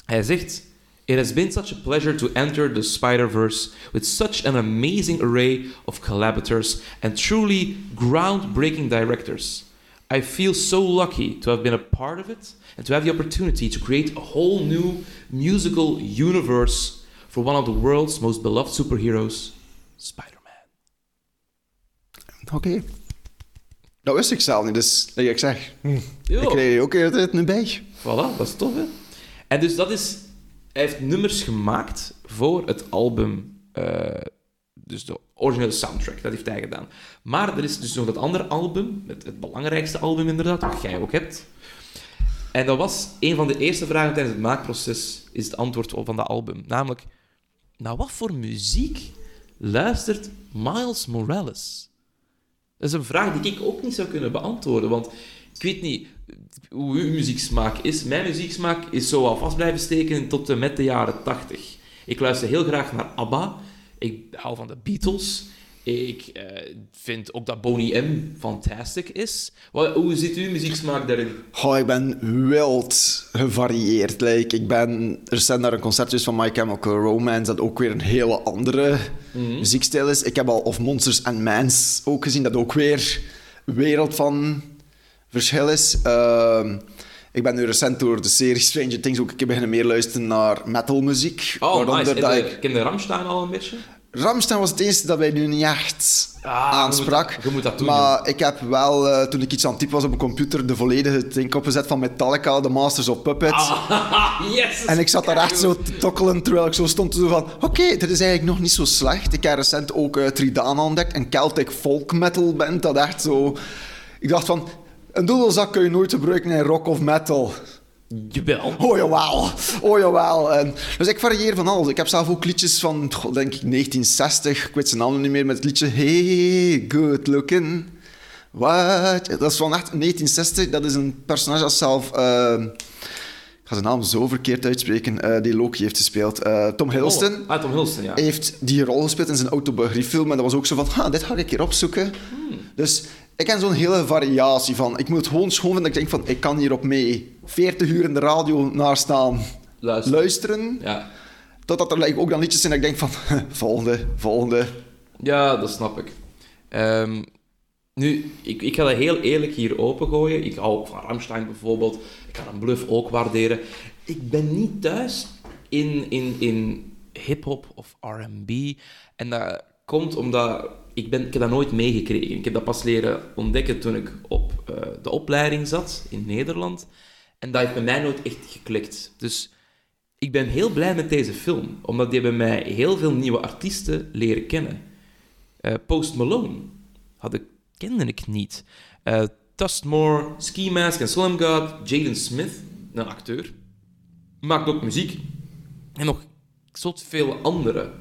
Hij zegt... It has been such a pleasure to enter the Spider-Verse with such an amazing array of collaborators and truly groundbreaking directors. I feel so lucky to have been a part of it and to have the opportunity to create a whole new musical universe for one of the world's most beloved superheroes, Spider-Man. Oké. Dat wist ik zelf niet, dus like ik zeg, Jo. ik kreeg er ook het nu bij. Voilà, dat is tof, hè? En dus dat is... Hij heeft nummers gemaakt voor het album... eh, dus de originele soundtrack, dat heeft hij gedaan. Maar er is dus nog dat andere album, het, het belangrijkste album inderdaad, wat jij ook hebt. En dat was een van de eerste vragen tijdens het maakproces, is het antwoord van dat album. Namelijk, naar wat voor muziek luistert Miles Morales? Dat is een vraag die ik ook niet zou kunnen beantwoorden, want ik weet niet hoe uw muzieksmaak is. Mijn muzieksmaak is zo al vast blijven steken tot en met de jaren 80. Ik luister heel graag naar ABBA. Ik hou van de Beatles. Ik eh, vind ook dat Boney M fantastic is. Wat, hoe zit uw muzieksmaak daarin? Oh, ik ben wild gevarieerd. Like, ik ben recent naar een concert geweest van My Chemical Romance, dat ook weer een hele andere muziekstijl is. Ik heb al Of Monsters and Mans ook gezien, dat ook weer wereld van verschil is. Ehm, ik ben nu recent door de serie Stranger Things ook een keer beginnen meer luisteren naar metalmuziek. Oh, Waaronder nice. dat ik... de- Ken de Ramstein al een beetje? Ramstein was het eerste dat wij nu niet echt Ah, aansprak. je moet dat- je moet dat doen, Maar ik heb wel, eh, toen ik iets aan het typen was op mijn computer, de volledige ding opgezet van Metallica, The Masters of Puppets. Ah, yes! En ik zat daar echt zo te tokkelen terwijl ik zo stond te doen van... Oké, dit is eigenlijk nog niet zo slecht. Ik heb recent ook eh, Tridana ontdekt, een Celtic folk metal band dat echt zo... Ik dacht van... Een doedelzak kun je nooit gebruiken in rock of metal. Jawel. Oh jawel, oh jawel. En, dus ik varieer van alles. Ik heb zelf ook liedjes van, denk ik, 1960. Ik weet zijn naam niet meer, met het liedje Hey, good looking. What? Dat is van echt 1960. Dat is een personage dat zelf... eh, ik ga zijn naam zo verkeerd uitspreken. eh, die Loki heeft gespeeld. Eh, Tom Hiddleston. Oh, ah, Tom Hiddleston, ja. heeft die rol gespeeld in zijn autobiografiefilm. En dat was ook zo van, ha, dit ga ik een keer opzoeken. Hmm. Dus ik heb zo'n hele variatie van... Ik moet het gewoon schoon vinden ik denk van, ik kan hier op mee 40 uur in de radio naar staan Luister. luisteren. Ja. Totdat er like, ook dan liedjes zijn dat ik denk van, volgende, volgende. Ja, dat snap ik. Ehm, nu, ik, ik ga dat heel eerlijk hier opengooien. Ik hou ook van Ramstein bijvoorbeeld. Ik kan een bluff ook waarderen. Ik ben niet thuis in, in, in hip-hop of RB. En dat komt omdat ik, ben, ik heb dat nooit meegekregen. Ik heb dat pas leren ontdekken toen ik op eh, de opleiding zat in Nederland. En dat heeft bij mij nooit echt geklikt. Dus ik ben heel blij met deze film, omdat die bij mij heel veel nieuwe artiesten leren kennen. Eh, Post Malone had ik, kende ik niet. Eh Tustmore, Ski Mask en Slim God, Jaden Smith, een acteur, maakt ook muziek. En nog zot veel andere.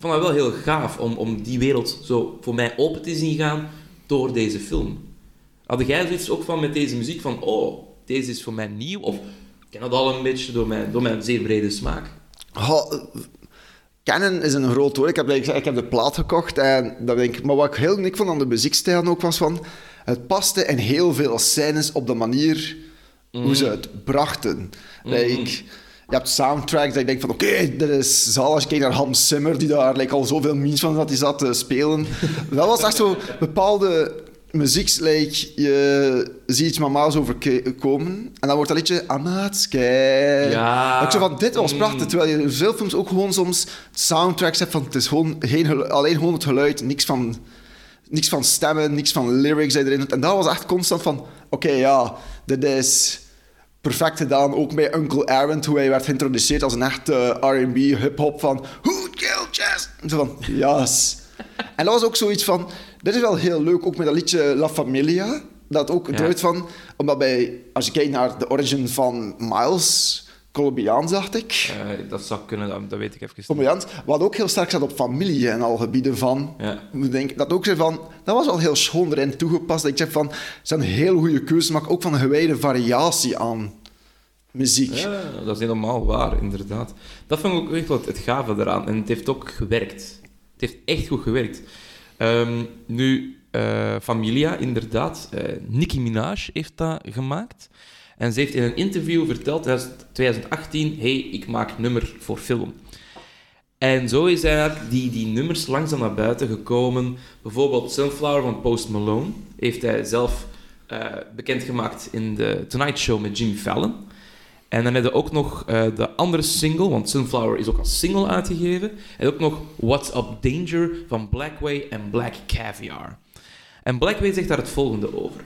Ik vond het wel heel gaaf om, om die wereld zo voor mij open te zien gaan door deze film. Had jij zoiets ook van met deze muziek van, oh, deze is voor mij nieuw, of ken dat al een beetje door mijn, door mijn zeer brede smaak. Kennen is een groot woord. Ik heb, ik heb de plaat gekocht en dat denk ik... Maar wat ik heel uniek vond aan de muziekstijl ook was van... Het paste in heel veel scènes op de manier hoe ze het brachten. Like, je hebt soundtracks dat ik denk van... Oké, dit is zalig. Als je kijkt naar Hans Zimmer, die daar like, al zoveel memes van dat hij zat te spelen. dat was echt zo bepaalde muziek, je ziet iets mama's overkomen en dan wordt dat liedje Amaatske. Ja. Ik zo van, dit was Mm. prachtig. Terwijl je in veel films ook gewoon soms soundtracks hebt van, het is gewoon geen alleen gewoon het geluid, niks van, niks van stemmen, niks van lyrics die erin. En dat was echt constant van, oké, ja, dit is perfect gedaan. Ook bij Uncle Aaron, hoe hij werd geïntroduceerd als een echte R&B, hip-hop van, who killed Chess? Zo van, yes. En dat was ook zoiets van, dit is wel heel leuk, ook met dat liedje La Familia. Dat ook Ja. van, omdat bij, als je kijkt naar de origin van Miles, Colombiaans dacht ik. Eh, dat zou kunnen, dat, dat weet ik even. Colombiaans, wat ook heel sterk staat op familie en al gebieden van. Ja. Ik moet denken, dat ook zei van, dat was al heel schoon erin toegepast. Dat ik zeg van, het zijn heel goede keuzes, maar ook van een gewijde variatie aan muziek. Ja, dat is helemaal waar, inderdaad. Dat vond ik ook echt het, het gave eraan. En het heeft ook gewerkt. Het heeft echt goed gewerkt. Ehm, nu, eh, Familia, inderdaad. eh Nicki Minaj heeft dat gemaakt. En ze heeft in een interview verteld, in 2018, hey, ik maak nummer voor film. En zo is eigenlijk die, die nummers langzaam naar buiten gekomen. Bijvoorbeeld Sunflower van Post Malone heeft hij zelf eh, bekendgemaakt in de Tonight Show met Jimmy Fallon. En dan hebben we ook nog eh, de andere single, want Sunflower is ook als single uitgegeven. En ook nog What's Up Danger van Blackway en Black Caviar. En Blackway zegt daar het volgende over.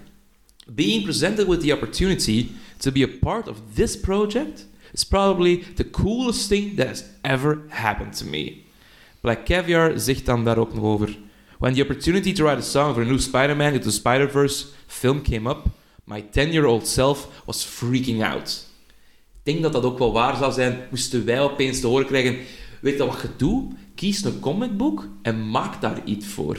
Being presented with the opportunity to be a part of this project is probably the coolest thing that has ever happened to me. Black Caviar zegt dan daar ook nog over. When the opportunity to write a song for a new Spider-Man into the Spider-Verse film came up, my 10-year-old self was freaking out. Ik denk dat dat ook wel waar zou zijn, moesten wij opeens te horen krijgen, weet je wat je doet? Kies een comicboek en maak daar iets voor.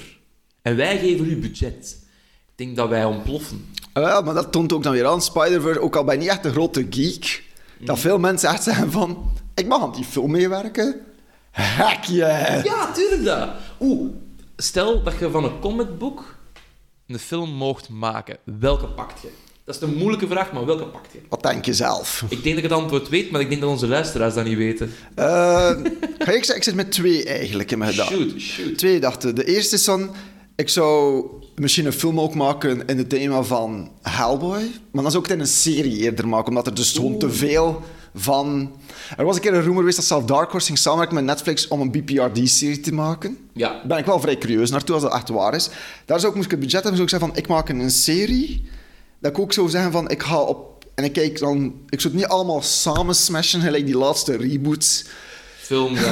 En wij geven u budget. Ik denk dat wij ontploffen. Ah, Ja, maar dat toont ook dan weer aan. Spider-Verse, ook al ben je niet echt een grote geek, dat veel mensen echt zeggen van, ik mag aan die film meewerken. Heck yeah! Ja, tuurlijk dat. Oeh, stel dat je van een comicboek een film mocht maken. Welke pakt je? Dat is een moeilijke vraag, maar welke pakt je? Wat denk je zelf? Ik denk dat ik het antwoord weet, maar ik denk dat onze luisteraars dat niet weten. Ga ik, ik zit met twee eigenlijk in mijn gedachten. Shoot, shoot. Twee dachten. De eerste is dan, ik zou misschien een film ook maken in het thema van Hellboy, maar dan zou ik het in een serie eerder maken, omdat er dus gewoon te veel van... Er was een keer een rumor geweest dat zelf Dark Horse ging samenwerken met Netflix om een BPRD-serie te maken. Ja. Daar ben ik wel vrij curieus naartoe, als dat echt waar is. Daar zou ik, moest ik het budget hebben, zou ik zeggen van, ik maak een serie, dat ik ook zou zeggen van, ik ga op... En ik kijk dan... Ik zou het niet allemaal samen smashen, gelijk die laatste reboots. Film. Dat,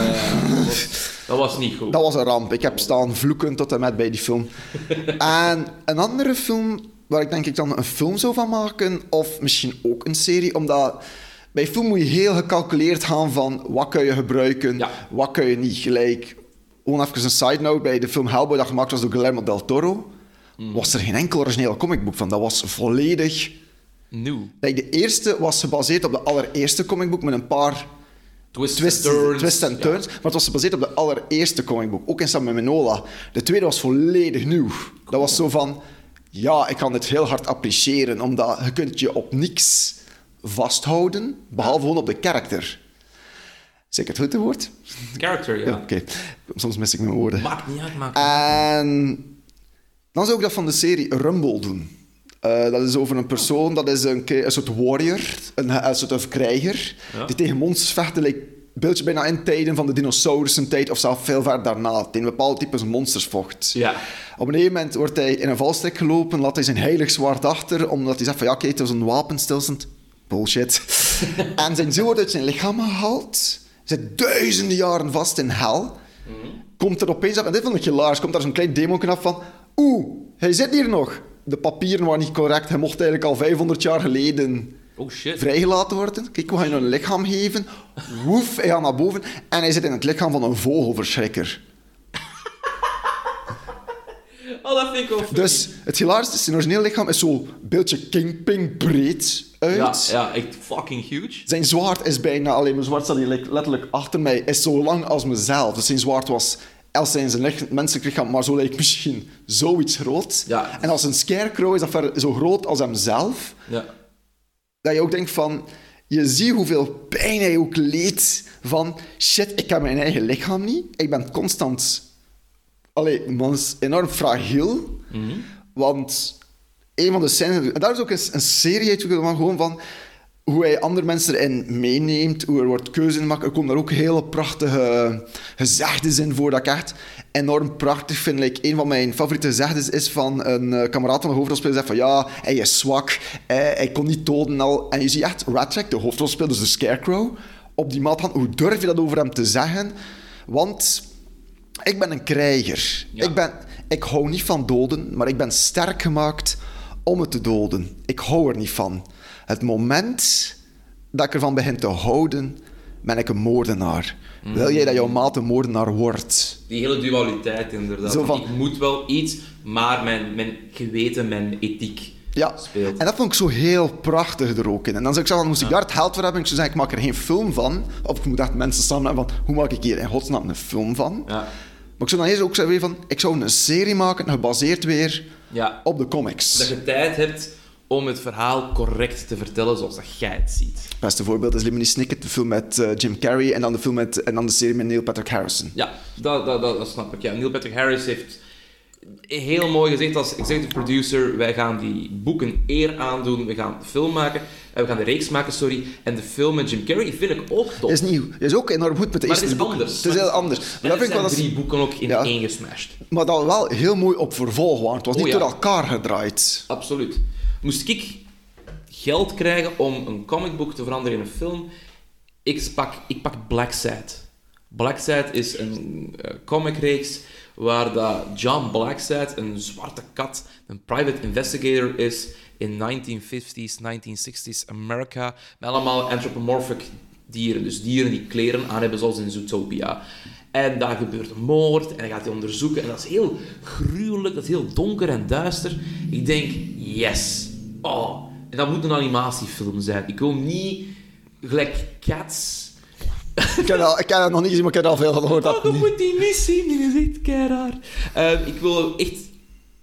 was, dat was niet goed. Dat was een ramp. Ik heb staan vloeken tot en met bij die film. en een andere film waar ik denk ik dan een film zou van maken, of misschien ook een serie, omdat bij film moet je heel gecalculeerd gaan van wat kun je gebruiken, Ja. wat kun je niet. Gelijk, gewoon even een side note, bij de film Hellboy dat gemaakt was door Guillermo del Toro, Mm. was er geen enkel origineel comicboek van. Dat was volledig... Nieuw. Like, de eerste was gebaseerd op de allereerste comicbook met een paar Twists, twists, and turns. twists Ja. Maar het was gebaseerd op de allereerste comicbook. Ook in samen met Manola. De tweede was volledig nieuw. Dat was zo van... Ja, ik kan dit heel hard appreciëren. Omdat je kunt je op niks vasthouden. Behalve gewoon op de karakter. Zeg ik het goed, het woord? Character, ja. Ja, oké. Soms mis ik mijn woorden. Maakt niet uit, maakt En dan zou ik dat van de serie Rumble doen. Eh, dat is over een persoon, dat is een, een soort warrior, een, een soort krijger, Ja. die tegen monsters vecht. Like, beeldje bijna in tijden van de dinosaurusentijd of zelfs veel verder daarna, tegen bepaalde types monsters vocht. Ja. Op een gegeven moment wordt hij in een valstrik gelopen, laat hij zijn heilig zwaard achter, omdat hij zegt van ja, kijk, het was een wapenstilstand. Bullshit. en zijn ziel wordt uit zijn lichaam gehaald, zit duizenden jaren vast in hel komt er opeens af, en dit vond ik hilarisch, komt daar zo'n klein demon af van, oeh, hij zit hier nog. De papieren waren niet correct, hij mocht eigenlijk al 500 jaar geleden Oh shit. vrijgelaten worden. Kijk, we gaan je een lichaam geven. Woef, hij gaat naar boven en hij zit in het lichaam van een vogelverschrikker. Oh, dat vind ik wel. Dus het hilarische is, zijn origineel lichaam is zo'n beeldje kingping breed uit. Ja, ja, echt fucking huge. Zijn zwaard is bijna, alleen mijn zwaard staat hier letterlijk achter mij, is zo lang als mezelf. Dus zijn zwaard was, als zijn zijn lichaam, menselijk lichaam, maar zo lijkt misschien zoiets groot. Ja. En als een scarecrow is dat ver- zo groot als hemzelf. Ja. Dat je ook denkt van, je ziet hoeveel pijn hij ook leed van, shit, ik heb mijn eigen lichaam niet. Ik ben constant, allee, man is enorm fragiel. Want een van de scènes, en daar is ook een, een serie uit gewoon van hoe hij andere mensen erin meeneemt, hoe er wordt keuze in gemaakt. Er komen daar ook hele prachtige gezegdes in voor dat ik echt enorm prachtig vind. Like, een van mijn favoriete gezegdes is van een eh, kameraad van de hoofdrolspeler zegt van ja, hij is zwak, hij kon niet doden al. En je ziet echt Ratchet, de hoofdrolspeler, dus de Scarecrow, op die maat gaan. Hoe durf je dat over hem te zeggen? Want ik ben een krijger. Ja. Ik, ben, ik hou niet van doden, maar ik ben sterk gemaakt om het te doden. Ik hou er niet van. Het moment dat ik ervan begin te houden, ben ik een moordenaar. Wil jij dat jouw maat een moordenaar wordt? Die hele dualiteit inderdaad. Zo van- Ik moet wel iets, maar mijn, mijn geweten, mijn ethiek Ja, speelt. en dat vond ik zo heel prachtig er ook in. En dan zou ik zeggen, moest ik daar het geld voor hebben, ik zou zeggen, ik maak er geen film van. Of ik moet echt mensen samen hebben van, hoe maak ik hier in godsnaam een film van? Ja. Maar ik zou dan eerst ook zeggen van, ik zou een serie maken, gebaseerd weer ja. op de comics. Dat je tijd hebt om het verhaal correct te vertellen zoals dat jij het ziet. Het beste voorbeeld is Lemony Snicket, de film met eh, Jim Carrey en dan de, film met, en dan de serie met Neil Patrick Harrison. Ja, dat, dat, dat, dat snap ik. Ja, Neil Patrick Harris heeft heel mooi gezegd als executive producer, wij gaan die boeken eer aandoen, we gaan de film maken, we gaan de reeks maken, sorry, en de film met Jim Carrey vind ik ook top. Is nieuw. Is ook enorm goed met de maar eerste het is boeken. anders. Het is heel anders. Maar En dat vind ik wel drie boeken ook in Ja. één gesmashed. Maar dat wel heel mooi op vervolg waren. Het was niet Oh, ja. door elkaar gedraaid. Absoluut. Moest ik geld krijgen om een comicboek te veranderen in een film, ik pak, ik pak Black Side. Is een eh, comicreeks waar dat John Blackside, een zwarte kat, een private investigator is in 1950s, 1960s Amerika, met allemaal anthropomorphic dieren. Dus dieren die kleren aan hebben, zoals in Zootopia. En daar gebeurt een moord en hij gaat die onderzoeken. En dat is heel gruwelijk, dat is heel donker en duister. Ik denk, yes. Oh, en dat moet een animatiefilm zijn. Ik wil niet gelijk Cats... Ik heb, dat, ik heb dat nog niet gezien, maar ik heb er al veel van gehoord. Oh, Dat moet die niet zien, die is echt keiraar. Eh, ik wil echt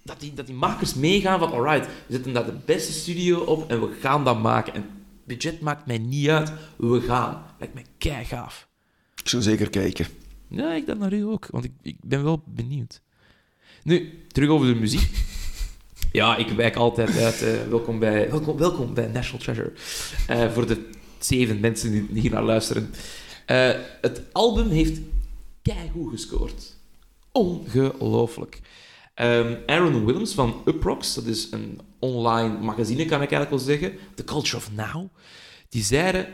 dat die, dat die makers meegaan van, alright, we zetten daar de beste studio op en we gaan dat maken. En budget maakt mij niet uit, we gaan. Lijkt mij kei gaaf. Ik zou zeker kijken. Ja, ik dat naar u ook, want ik, ik ben wel benieuwd. Nu, terug over de muziek. Ja, ik wijk altijd uit. eh, welkom, bij, welkom, welkom bij National Treasure. Eh, voor de zeven mensen die, hier naar luisteren. Eh, het album heeft keigoed gescoord. Ongelooflijk. Ehm, Aaron Williams van Uproxx, dat is een online magazine, kan ik eigenlijk wel zeggen. The Culture of Now. Die zeiden,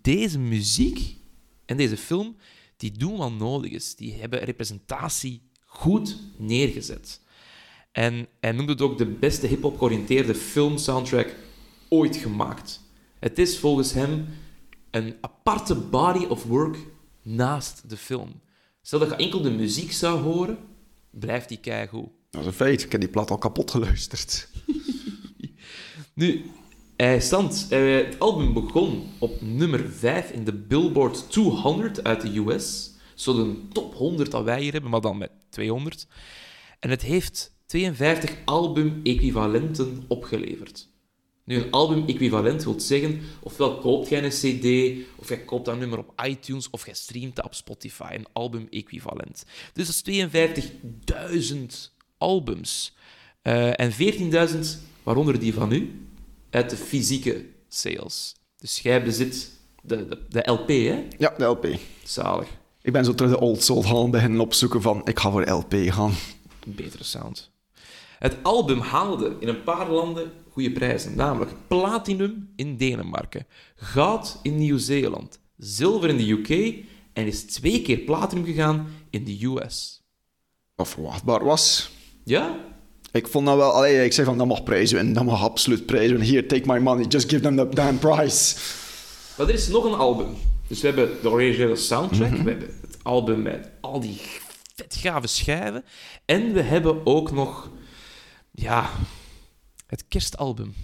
deze muziek en deze film, die doen wat nodig is. Die hebben representatie goed neergezet. En hij noemde het ook de beste hip-hop georiënteerde film-soundtrack ooit gemaakt. Het is volgens hem een aparte body of work naast de film. Stel dat je enkel de muziek zou horen, blijft die keigoed. Dat is een feit. Ik heb die plaat al kapot geluisterd. Nu, hij stand, eh, het album begon op nummer 5 in de Billboard 200 uit de US. Zo de top 100 dat wij hier hebben, maar dan met 200. En het heeft 52 album-equivalenten opgeleverd. Nu, een album-equivalent wil zeggen, ofwel koopt jij een cd, of jij koopt dat nummer op iTunes, of jij streamt dat op Spotify, een album-equivalent. Dus dat is 52.000 albums. Eh, en 14.000, waaronder die van u, uit de fysieke sales. Dus jij bezit de, de, de LP, hè? Ja, de LP. Zalig. Ik ben zo terug de old soul gaan beginnen opzoeken van ik ga voor LP gaan. Betere sound. Het album haalde in een paar landen goede prijzen, namelijk platinum in Denemarken, goud in Nieuw-Zeeland, zilver in de UK en is twee keer platinum gegaan in de US. Wat verwachtbaar was. Ja? Ik vond dat wel... Allee, ik zei van, dat mag prijzen winnen. Dat mag absoluut prijzen. Here, take my money. Just give them the damn price. Maar er is nog een album. Dus we hebben de originele soundtrack, we hebben het album met al die vet gave schijven. En we hebben ook nog, ja, het kerstalbum.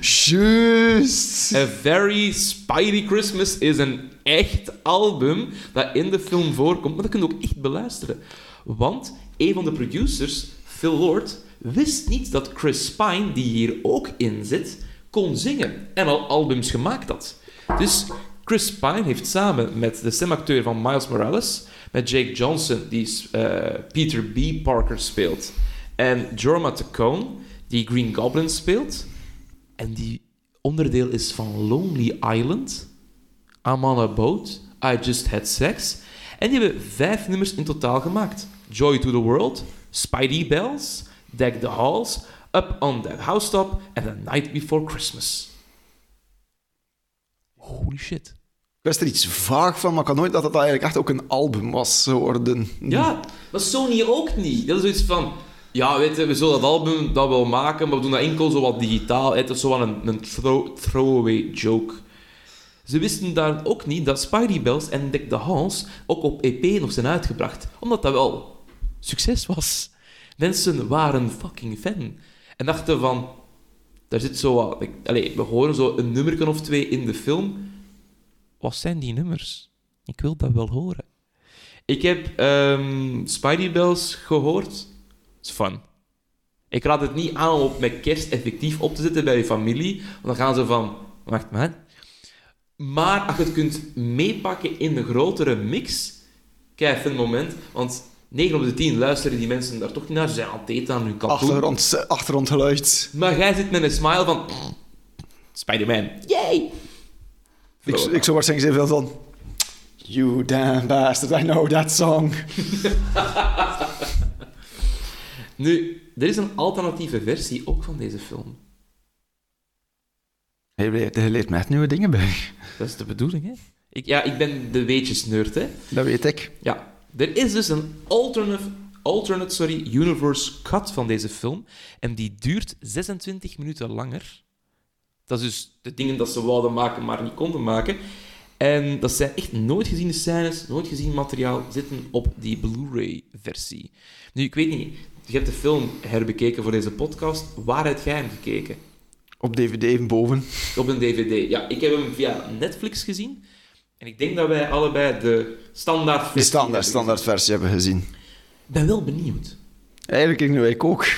Juist. A Very Spidey Christmas is een echt album dat in de film voorkomt, maar dat kun je ook echt beluisteren. Want een van de producers, Phil Lord, wist niet dat Chris Pine, die hier ook in zit, kon zingen en al albums gemaakt had. Dus Chris Pine heeft samen met de stemacteur van Miles Morales, met Jake Johnson, die eh, Peter B. Parker speelt, en Jorma Tacone, die Green Goblin speelt, en die onderdeel is van Lonely Island, I'm on a Boat, I Just Had Sex. En die hebben vijf nummers in totaal gemaakt. Joy to the World, Spidey Bells, Deck the Halls, Up on That Housetop en The Night Before Christmas. Holy shit. Ik wist er iets vaag van, maar ik had nooit dat het eigenlijk echt ook een album was geworden. Ja, maar Sony ook niet. Dat is zoiets van... Ja, weet je, we zullen dat album dat wel maken, maar we doen dat enkel zo wat digitaal. Het is zo wel een, een throw, throwaway joke. Ze wisten daar ook niet dat Spidey Bells en Deck the Halls ook op EP nog zijn uitgebracht. Omdat dat wel succes was. Mensen waren fucking fan. En dachten van... Daar zit zo wat... Allee, we horen zo een nummerken of twee in de film. Wat zijn die nummers? Ik wil dat wel horen. Ik heb ehm, Spidey Bells gehoord. Is fun. Ik raad het niet aan om met kerst effectief op te zetten bij je familie. Want dan gaan ze van... Wacht maar. Maar als je het kunt meepakken in een grotere mix... Kijk, een moment. Want 9 op de 10 luisteren die mensen daar toch niet naar. Ze zijn eten aan hun kalkoen. Achtergrond, achtergrondgeluid. Maar jij zit met een smile van... Spider-Man. Yay! Ik, ik zou waarschijnlijk zeggen van... You damn bastard, I know that song. Nu, er is een alternatieve versie ook van deze film. Je leert, je leert me echt nieuwe dingen bij. Dat is de bedoeling, hè? Ik, ja, ik ben de weetjes-nerd, hè? Dat weet ik. Ja. Er is dus een alternate, alternate sorry, universe cut van deze film. En die duurt 26 minuten langer. Dat is dus de dingen dat ze wouden maken, maar niet konden maken. En dat zijn echt nooit geziene scènes, nooit gezien materiaal zitten op die Blu-ray-versie. Nu, ik weet niet, je hebt de film herbekeken voor deze podcast. Waar heb jij hem gekeken? Op DVD even boven. Op een DVD. Ja, ik heb hem via Netflix gezien. En ik denk dat wij allebei de standaard De versie standaard, hebben standaard versie hebben gezien. Ik ben wel benieuwd. Eigenlijk ik nu ik ook.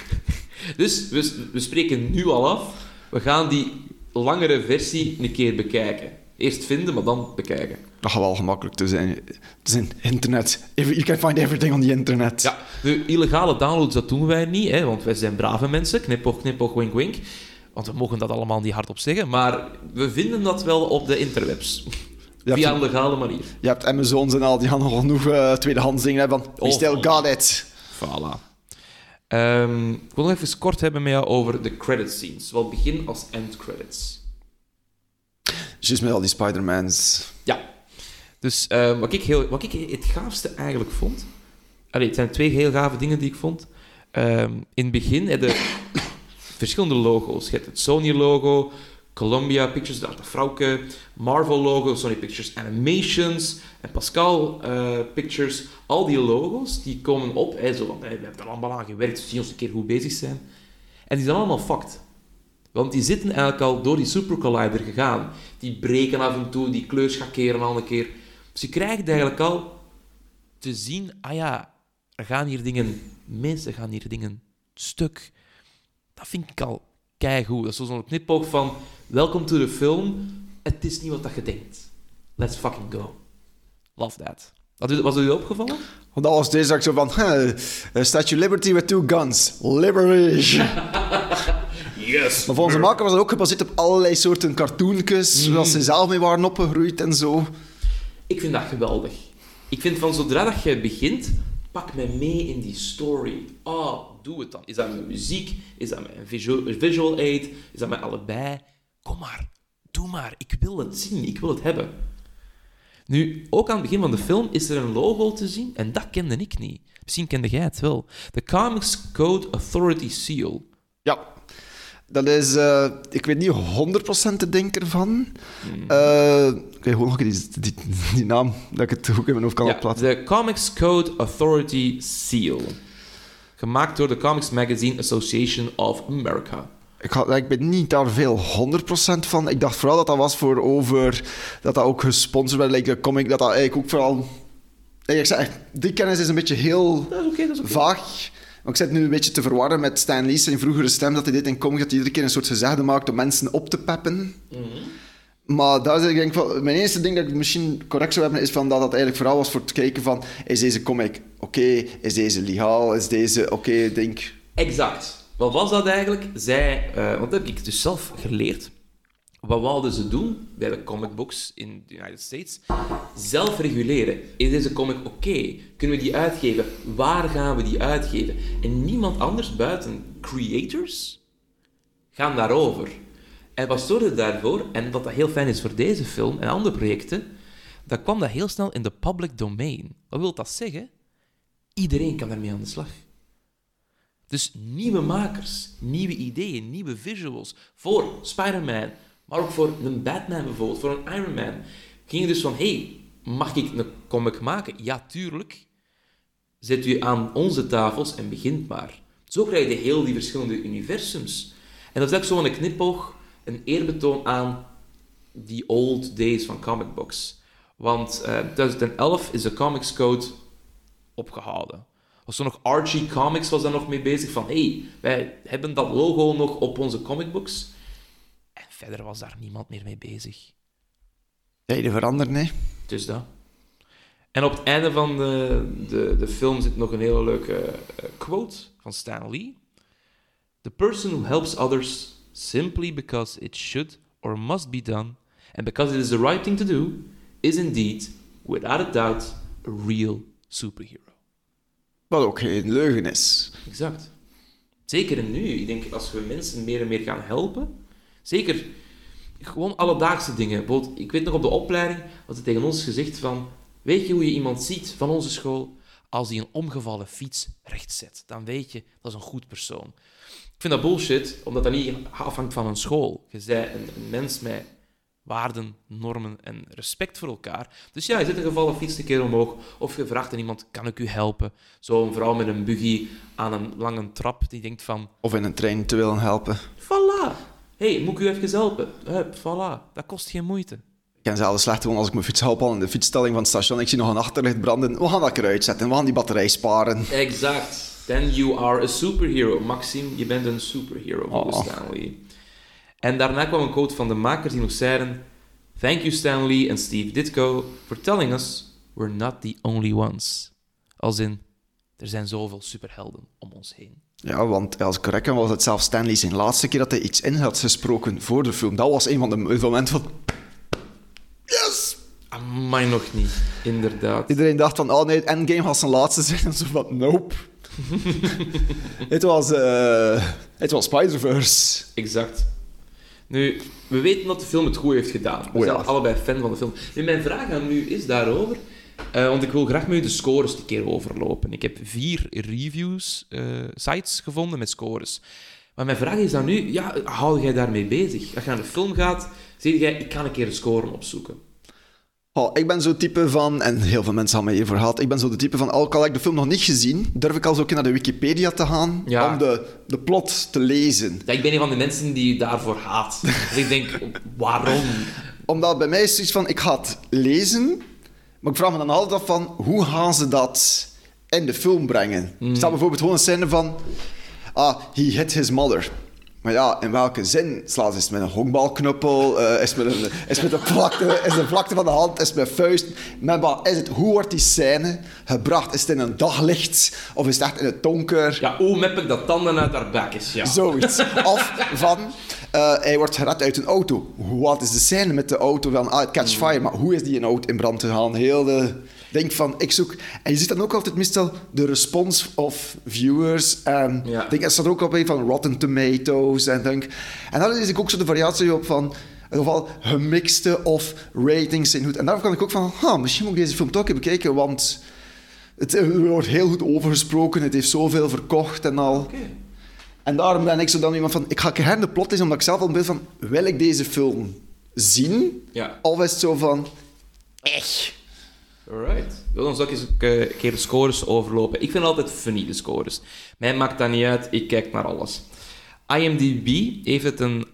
Dus we, we spreken nu al af. We gaan die langere versie een keer bekijken. Eerst vinden, maar dan bekijken. Dat gaat wel gemakkelijk te zijn. Het is een internet. You can find everything on the internet. Ja, de illegale downloads, dat doen wij niet, hè, want wij zijn brave mensen. Knipoog, knipoog, wink, wink. Want we mogen dat allemaal niet hardop zeggen. Maar we vinden dat wel op de interwebs. Hebt, Via een legale manier. je hebt Amazons en al, die nog genoeg eh, tweedehands dingen hebben. We Oh, still got it. Voilà. Ehm, ik wil nog even kort hebben met jou over de credit scenes. Zowel begin als end credits. Juist met al die Spider-Mans. Ja. Dus ehm, wat, ik heel, wat ik het gaafste eigenlijk vond... Allee, het zijn twee heel gave dingen die ik vond. Ehm, in het begin heb verschillende logo's. Je hebt het Sony-logo, Columbia Pictures, dat vrouwke, Marvel-logo, Sony Pictures Animations en Pascal eh, Pictures. Al die logo's die komen op. Hè, zo hey, we hebben er allemaal aan gewerkt, zie ons een keer goed bezig zijn. En die zijn allemaal fucked. Want die zitten eigenlijk al door die Super Collider gegaan. Die breken af en toe, die kleurschakeren al een keer. Dus je krijgt eigenlijk al te zien, ah ja, er gaan hier dingen mis, er gaan hier dingen stuk. Dat vind ik al keigoed. Dat is zo'n knipoog van, welcome to the film, het is niet wat dat je denkt. Let's fucking go. Love that. Was was u opgevallen? Want dat was deze dag zo van... huh, eh, Statue Liberty with two guns. Liberation. Yes. maar volgens de maker was het ook gebaseerd op allerlei soorten cartoontjes. Waar ze zelf mee waren opgegroeid en zo. Ik vind dat geweldig. Ik vind van zodra dat je begint, pak mij mee in die story. Oh, doe het dan. Is dat met muziek? Is dat met een visual, visual aid? Is dat met allebei? Kom maar, doe maar. Ik wil het zien, ik wil het hebben. Nu, ook aan het begin van de film is er een logo te zien en dat kende ik niet. Misschien kende jij het wel. De Comics Code Authority Seal. Ja. Dat is... eh, ik weet niet 100% de denk ervan. Eh, ik weet gewoon nog die, die, die naam, dat ik het goed in mijn hoofd kan Ja, opplaatsen. de Comics Code Authority Seal. Gemaakt door de Comics Magazine Association of America. Ik, had, ik ben niet daar veel 100% van. Ik dacht vooral dat dat was voor over... Dat dat ook gesponsord werd, like de comic. Dat dat eigenlijk ook vooral... Ik zeg die kennis is een beetje heel vaag. Maar ik zit nu een beetje te verwarren met Stan Lee zijn vroegere stem. Dat hij dit in comic dat hij iedere keer een soort gezegde maakt om mensen op te peppen. Maar daar is ik denk van, mijn eerste ding dat ik misschien correct zou hebben, is van dat dat eigenlijk vooral was voor het kijken van, is deze comic oké? Is deze legaal? Is deze oké? Ik denk, Exact. Wat was dat eigenlijk? Zij, want dat heb ik dus zelf geleerd. Wat wilden ze doen bij de comic books in de United States? Zelf reguleren. Is deze comic oké? Kunnen we die uitgeven? Waar gaan we die uitgeven? En niemand anders buiten creators gaan daarover. En wat zorgde daarvoor? En wat dat heel fijn is voor deze film en andere projecten, dan kwam dat heel snel in de public domain. Wat wil dat zeggen? Iedereen kan daarmee aan de slag. Dus nieuwe makers, nieuwe ideeën, nieuwe visuals voor Spider-Man, maar ook voor een Batman bijvoorbeeld, voor een Iron Man. Gingen dus van, hey, mag ik een comic maken? Ja, tuurlijk. Zet u aan onze tafels en begint maar. Zo krijg je heel die verschillende universums. En dat is ook zo een knipoog, een eerbetoon aan die old days van comic books. Want eh 2011 is de Comics Code opgehouden. Was zo nog Archie Comics was daar nog mee bezig van hey, wij hebben dat logo nog op onze comicbooks. En verder was daar niemand meer mee bezig. tijden veranderen, nee. Dus dat. En op het einde van de, de, de film zit nog een hele leuke eh, quote van Stan Lee. The person who helps others simply because it should or must be done, and because it is the right thing to do, is indeed, without a doubt, a real superhero. Wat ook geen leugen is. Exact. Zeker nu. Ik denk, als we mensen meer en meer gaan helpen, zeker gewoon alledaagse dingen. Bijvoorbeeld, ik weet nog op de opleiding, was het tegen ons gezegd van, weet je hoe je iemand ziet van onze school? Als hij een omgevallen fiets rechtzet, dan weet je, dat is een goed persoon. Ik vind dat bullshit, omdat dat niet afhangt van een school. Je bent een, een mens met waarden, normen en respect voor elkaar. Dus ja, je zet een gevallen fiets een keer omhoog, of je vraagt aan iemand, kan ik u helpen? Zo'n vrouw met een buggy aan een lange trap, die denkt van, Of in een trein te willen helpen. voilà, hey, moet ik u even helpen? Hup, voilà, dat kost geen moeite. Ik ken zelfs slecht gewoon als ik mijn fiets help al in de fietsstelling van het station. Ik zie nog een achterlicht branden. We gaan dat eruit zetten. We gaan die batterij sparen. Exact. Then you are a superhero. Maxime, je bent een superhero, volgens Oh. Stanley. En daarna kwam een quote van de makers die nog zeiden... Thank you Stanley and Steve Ditko for telling us we're not the only ones. Als in, er zijn zoveel superhelden om ons heen. Ja, want als ik correct ben, was het zelfs Stanley zijn laatste keer dat hij iets in had gesproken voor de film. Dat was een van de momenten van... Yes! Amai, nog niet. Inderdaad. Iedereen dacht van, oh nee, Endgame was zijn laatste zijn. En zo van, nope. het was... eh het was Spider-Verse. Exact. Nu, we weten dat de film het goed heeft gedaan. We Oh ja. zijn allebei fan van de film. Nu, mijn vraag aan u is daarover... eh, want ik wil graag met u de scores een keer overlopen. Ik heb vier reviews, eh, sites gevonden met scores. Maar mijn vraag is aan u, ja, hou jij daarmee bezig? Als je naar de film gaat, zeg jij, ik kan een keer de score opzoeken. Oh, ik ben zo'n type van, en heel veel mensen hebben mij hiervoor gehad, ik ben zo de type van, al kan ik de film nog niet gezien, durf ik al zo naar de Wikipedia te gaan Ja. om de, de plot te lezen. Ja, ik ben een van de mensen die daarvoor haat. Dus ik denk, waarom? Omdat bij mij is zoiets van, ik ga het lezen, maar ik vraag me dan altijd af van, hoe gaan ze dat in de film brengen? Er staat bijvoorbeeld gewoon een scène van, ah, he hit his mother. Maar ja, in welke zin? Slaat is het met een honkbalknuppel? eh, is het met een, is het met een vlakte, is het een vlakte van de hand? Is het met vuist? Maar wat is het? Hoe wordt die scène gebracht? Is het in een daglicht? Of is het echt in het donker? Ja, hoe mep ik dat tanden uit haar bek is? Ja. Zoiets. Of van, eh, hij wordt gered uit een auto. Wat is de scène met de auto? Van, ah, het catch fire. Maar hoe is die in auto in brand gegaan? Heel de... Denk van, ik zoek... En je ziet dan ook altijd meestal de response of viewers. En Ja. ik denk, er staat ook al bij van Rotten Tomatoes. En, denk, en dan is ik ook zo de variatie op van... In ieder geval gemixte of ratings zijn goed. En daarom kan ik ook van, ha, misschien moet ik deze film toch even bekijken, want... Het wordt heel goed overgesproken, het heeft zoveel verkocht en al. En daarom ben ik zo dan iemand van... Ik ga her de plot is, omdat ik zelf al een beeld van... Wil ik deze film zien? Ja. Of is het zo van... Echt. Alright. Wil ons ook eens een ke- een keer de scores overlopen. Ik vind altijd funny, de scores. Mij maakt dat niet uit, ik kijk naar alles. IMDb heeft het een 8,4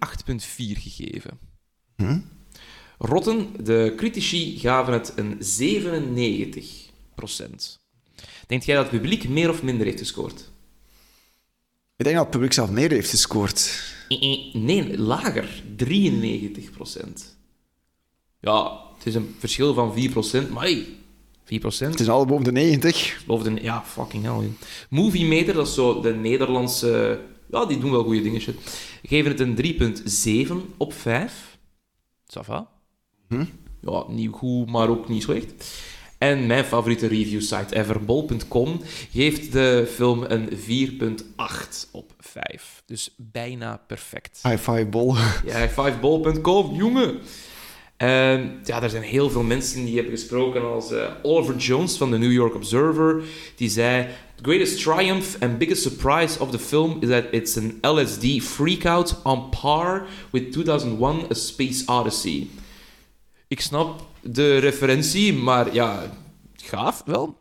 gegeven. Rotten, de critici gaven het een 97% Denkt jij dat het publiek meer of minder heeft gescoord? Ik denk dat het publiek zelf meer heeft gescoord. Eh, eh, Nee, lager. 93% Ja, het is een verschil van 4% maar hey, 4 Het is al boven de 90. Boven de... Ja, fucking hell. Movie Meter, dat is zo de Nederlandse... Ja, die doen wel goede dingen. shit. Geven het een 3,7 op 5. Ça va. Ja, niet goed, maar ook niet slecht. En mijn favoriete review-site ever, bol.com, geeft de film een 4,8 op 5. Dus bijna perfect. High five bol. Ja, high5ball.com, jongen. En ja, er zijn heel veel mensen die hebben gesproken als eh, Oliver Jones van de New York Observer. Die zei, the greatest triumph and biggest surprise of the film is that it's an LSD freakout on par with 2001 A Space Odyssey. Ik snap de referentie, maar ja, gaaf wel.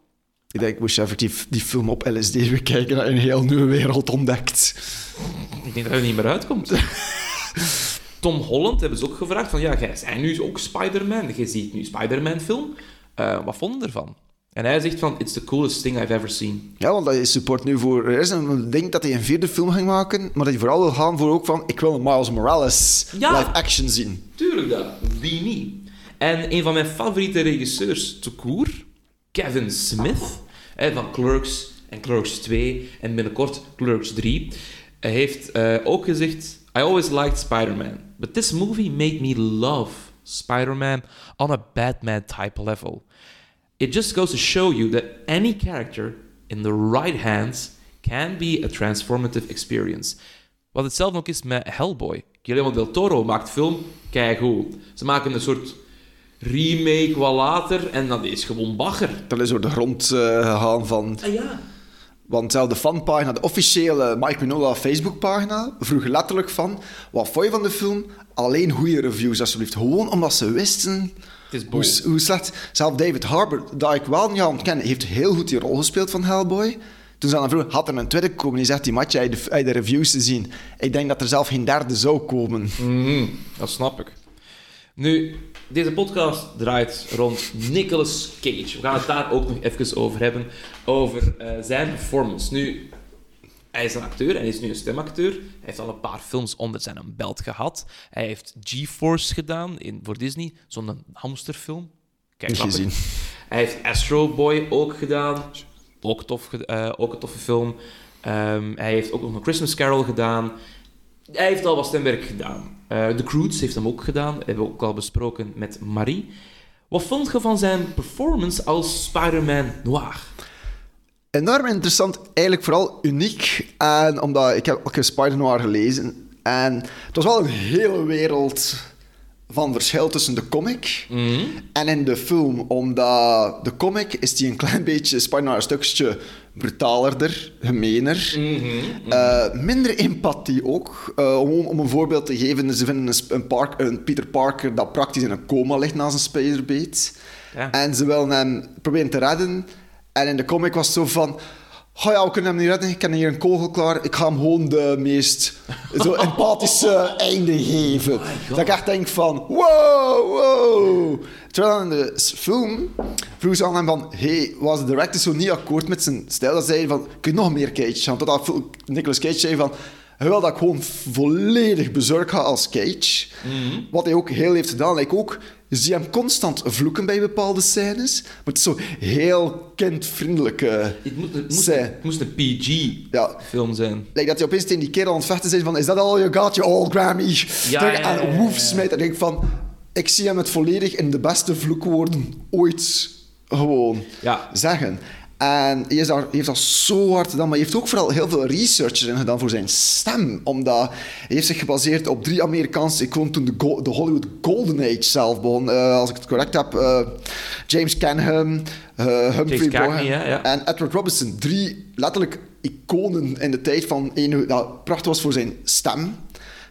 Ik denk, moest je effectief die film op LSD weer kijken en een heel nieuwe wereld ontdekt. Ik denk dat hij niet meer uitkomt. Tom Holland hebben ze ook gevraagd van, ja, jij bent nu ook Spider-Man. Je ziet nu Spider-Man-film. Eh, wat vonden ervan? En hij zegt van, it's the coolest thing I've ever seen. Ja, want dat is support nu voor... Er is een ding dat hij een vierde film ging maken, maar dat hij vooral wil gaan voor ook van... Ik wil een Miles Morales Ja. live action zien. Tuurlijk dat, wie niet? En een van mijn favoriete regisseurs, te koer, Kevin Smith, van Clerks en Clerks 2 en binnenkort Clerks 3, hij heeft eh, ook gezegd: I always liked Spider-Man, but this movie made me love Spider-Man on a Batman-type level. It just goes to show you that any character in the right hands can be a transformative experience. Wat hetzelfde ook is met Hellboy. Guillermo del Toro maakt film, keigoed. Ze maken een soort remake wat later en dat is gewoon bagger. Dat is door de grond eh, gegaan van... Ah ja. Want zelf de fanpagina, de officiële Mike Mignola Facebookpagina, vroeg letterlijk van... Wat vond je van de film? Alleen goede reviews, alsjeblieft. Gewoon omdat ze wisten Het is bol. hoe, hoe slecht... Zelf David Harbour, dat ik wel niet aan het kennen, heeft heel goed die rol gespeeld van Hellboy. Toen ze aan hem vroegen, had er een tweede komen, die zegt, die matje uit de, uit de reviews te zien. Ik denk dat er zelf geen derde zou komen. Mhm, dat snap ik. Nu, deze podcast draait rond Nicolas Cage. We gaan het daar ook nog even over hebben. Over eh, zijn performance. Nu, hij is een acteur, hij is nu een stemacteur. Hij heeft al een paar films onder zijn belt gehad. Hij heeft G-Force gedaan in, voor Disney, zo'n hamsterfilm. Kijk, gezien. Hij heeft Astro Boy ook gedaan. Ook, tof, eh, ook een toffe film. Ehm, hij heeft ook nog een Christmas Carol gedaan. Hij heeft al wat stemwerk gedaan. Eh The Croods heeft hem ook gedaan. Dat hebben we ook al besproken met Marie. Wat vond je van zijn performance als Spider-Man Noir? Enorm interessant, eigenlijk vooral uniek. En omdat ik heb ook een Spider-Noir gelezen. En het was wel een hele wereld van verschil tussen de comic en in de film. Omdat de comic is die een klein beetje, Spider-Noir een stukje brutalerder, gemener. Eh, minder empathie ook. Eh, om, om een voorbeeld te geven, ze vinden een, een, Park, een Peter Parker dat praktisch in een coma ligt na zijn spiderbeet. Ja. En ze willen hem proberen te redden. En in de comic was het zo van... Oh ja, we kunnen hem niet redden. Ik heb hier een kogel klaar. Ik ga hem gewoon de meest zo empathische einde geven. dat ik echt denk van... Wow, wow. Terwijl in de film vroegen ze aan hem van... Hey, was de director zo niet akkoord met zijn stijl? Dat zei van... Kun je nog meer Cage gaan? Totdat Nicolas Cage zei van... Hij dat ik gewoon volledig bezorgd ga als Cage. Wat hij ook heel heeft gedaan. Like ook, je ziet hem constant vloeken bij bepaalde scènes. Maar het is zo heel kindvriendelijke Het, moet, het, moest, het moest een PG-film Ja. zijn. Like dat hij opeens tegen die kerel aan het vechten is van... Is dat all you got, you all Grammy? Ja, Terug- ja, en ja, woef smijt. En ik denk van... Ik zie hem het volledig in de beste vloekwoorden ooit gewoon Ja. zeggen. En hij, is daar, hij heeft dat zo hard gedaan, maar hij heeft ook vooral heel veel research erin gedaan voor zijn stem. Omdat hij heeft zich gebaseerd op drie Amerikaanse... Ik woon toen de, Go- de Hollywood Golden Age zelf begon. Eh, als ik het correct heb. eh, James Canham, eh, Humphrey Bogart ja. en Edward Robinson. Drie letterlijk iconen in de tijd van ene dat prachtig was voor zijn stem.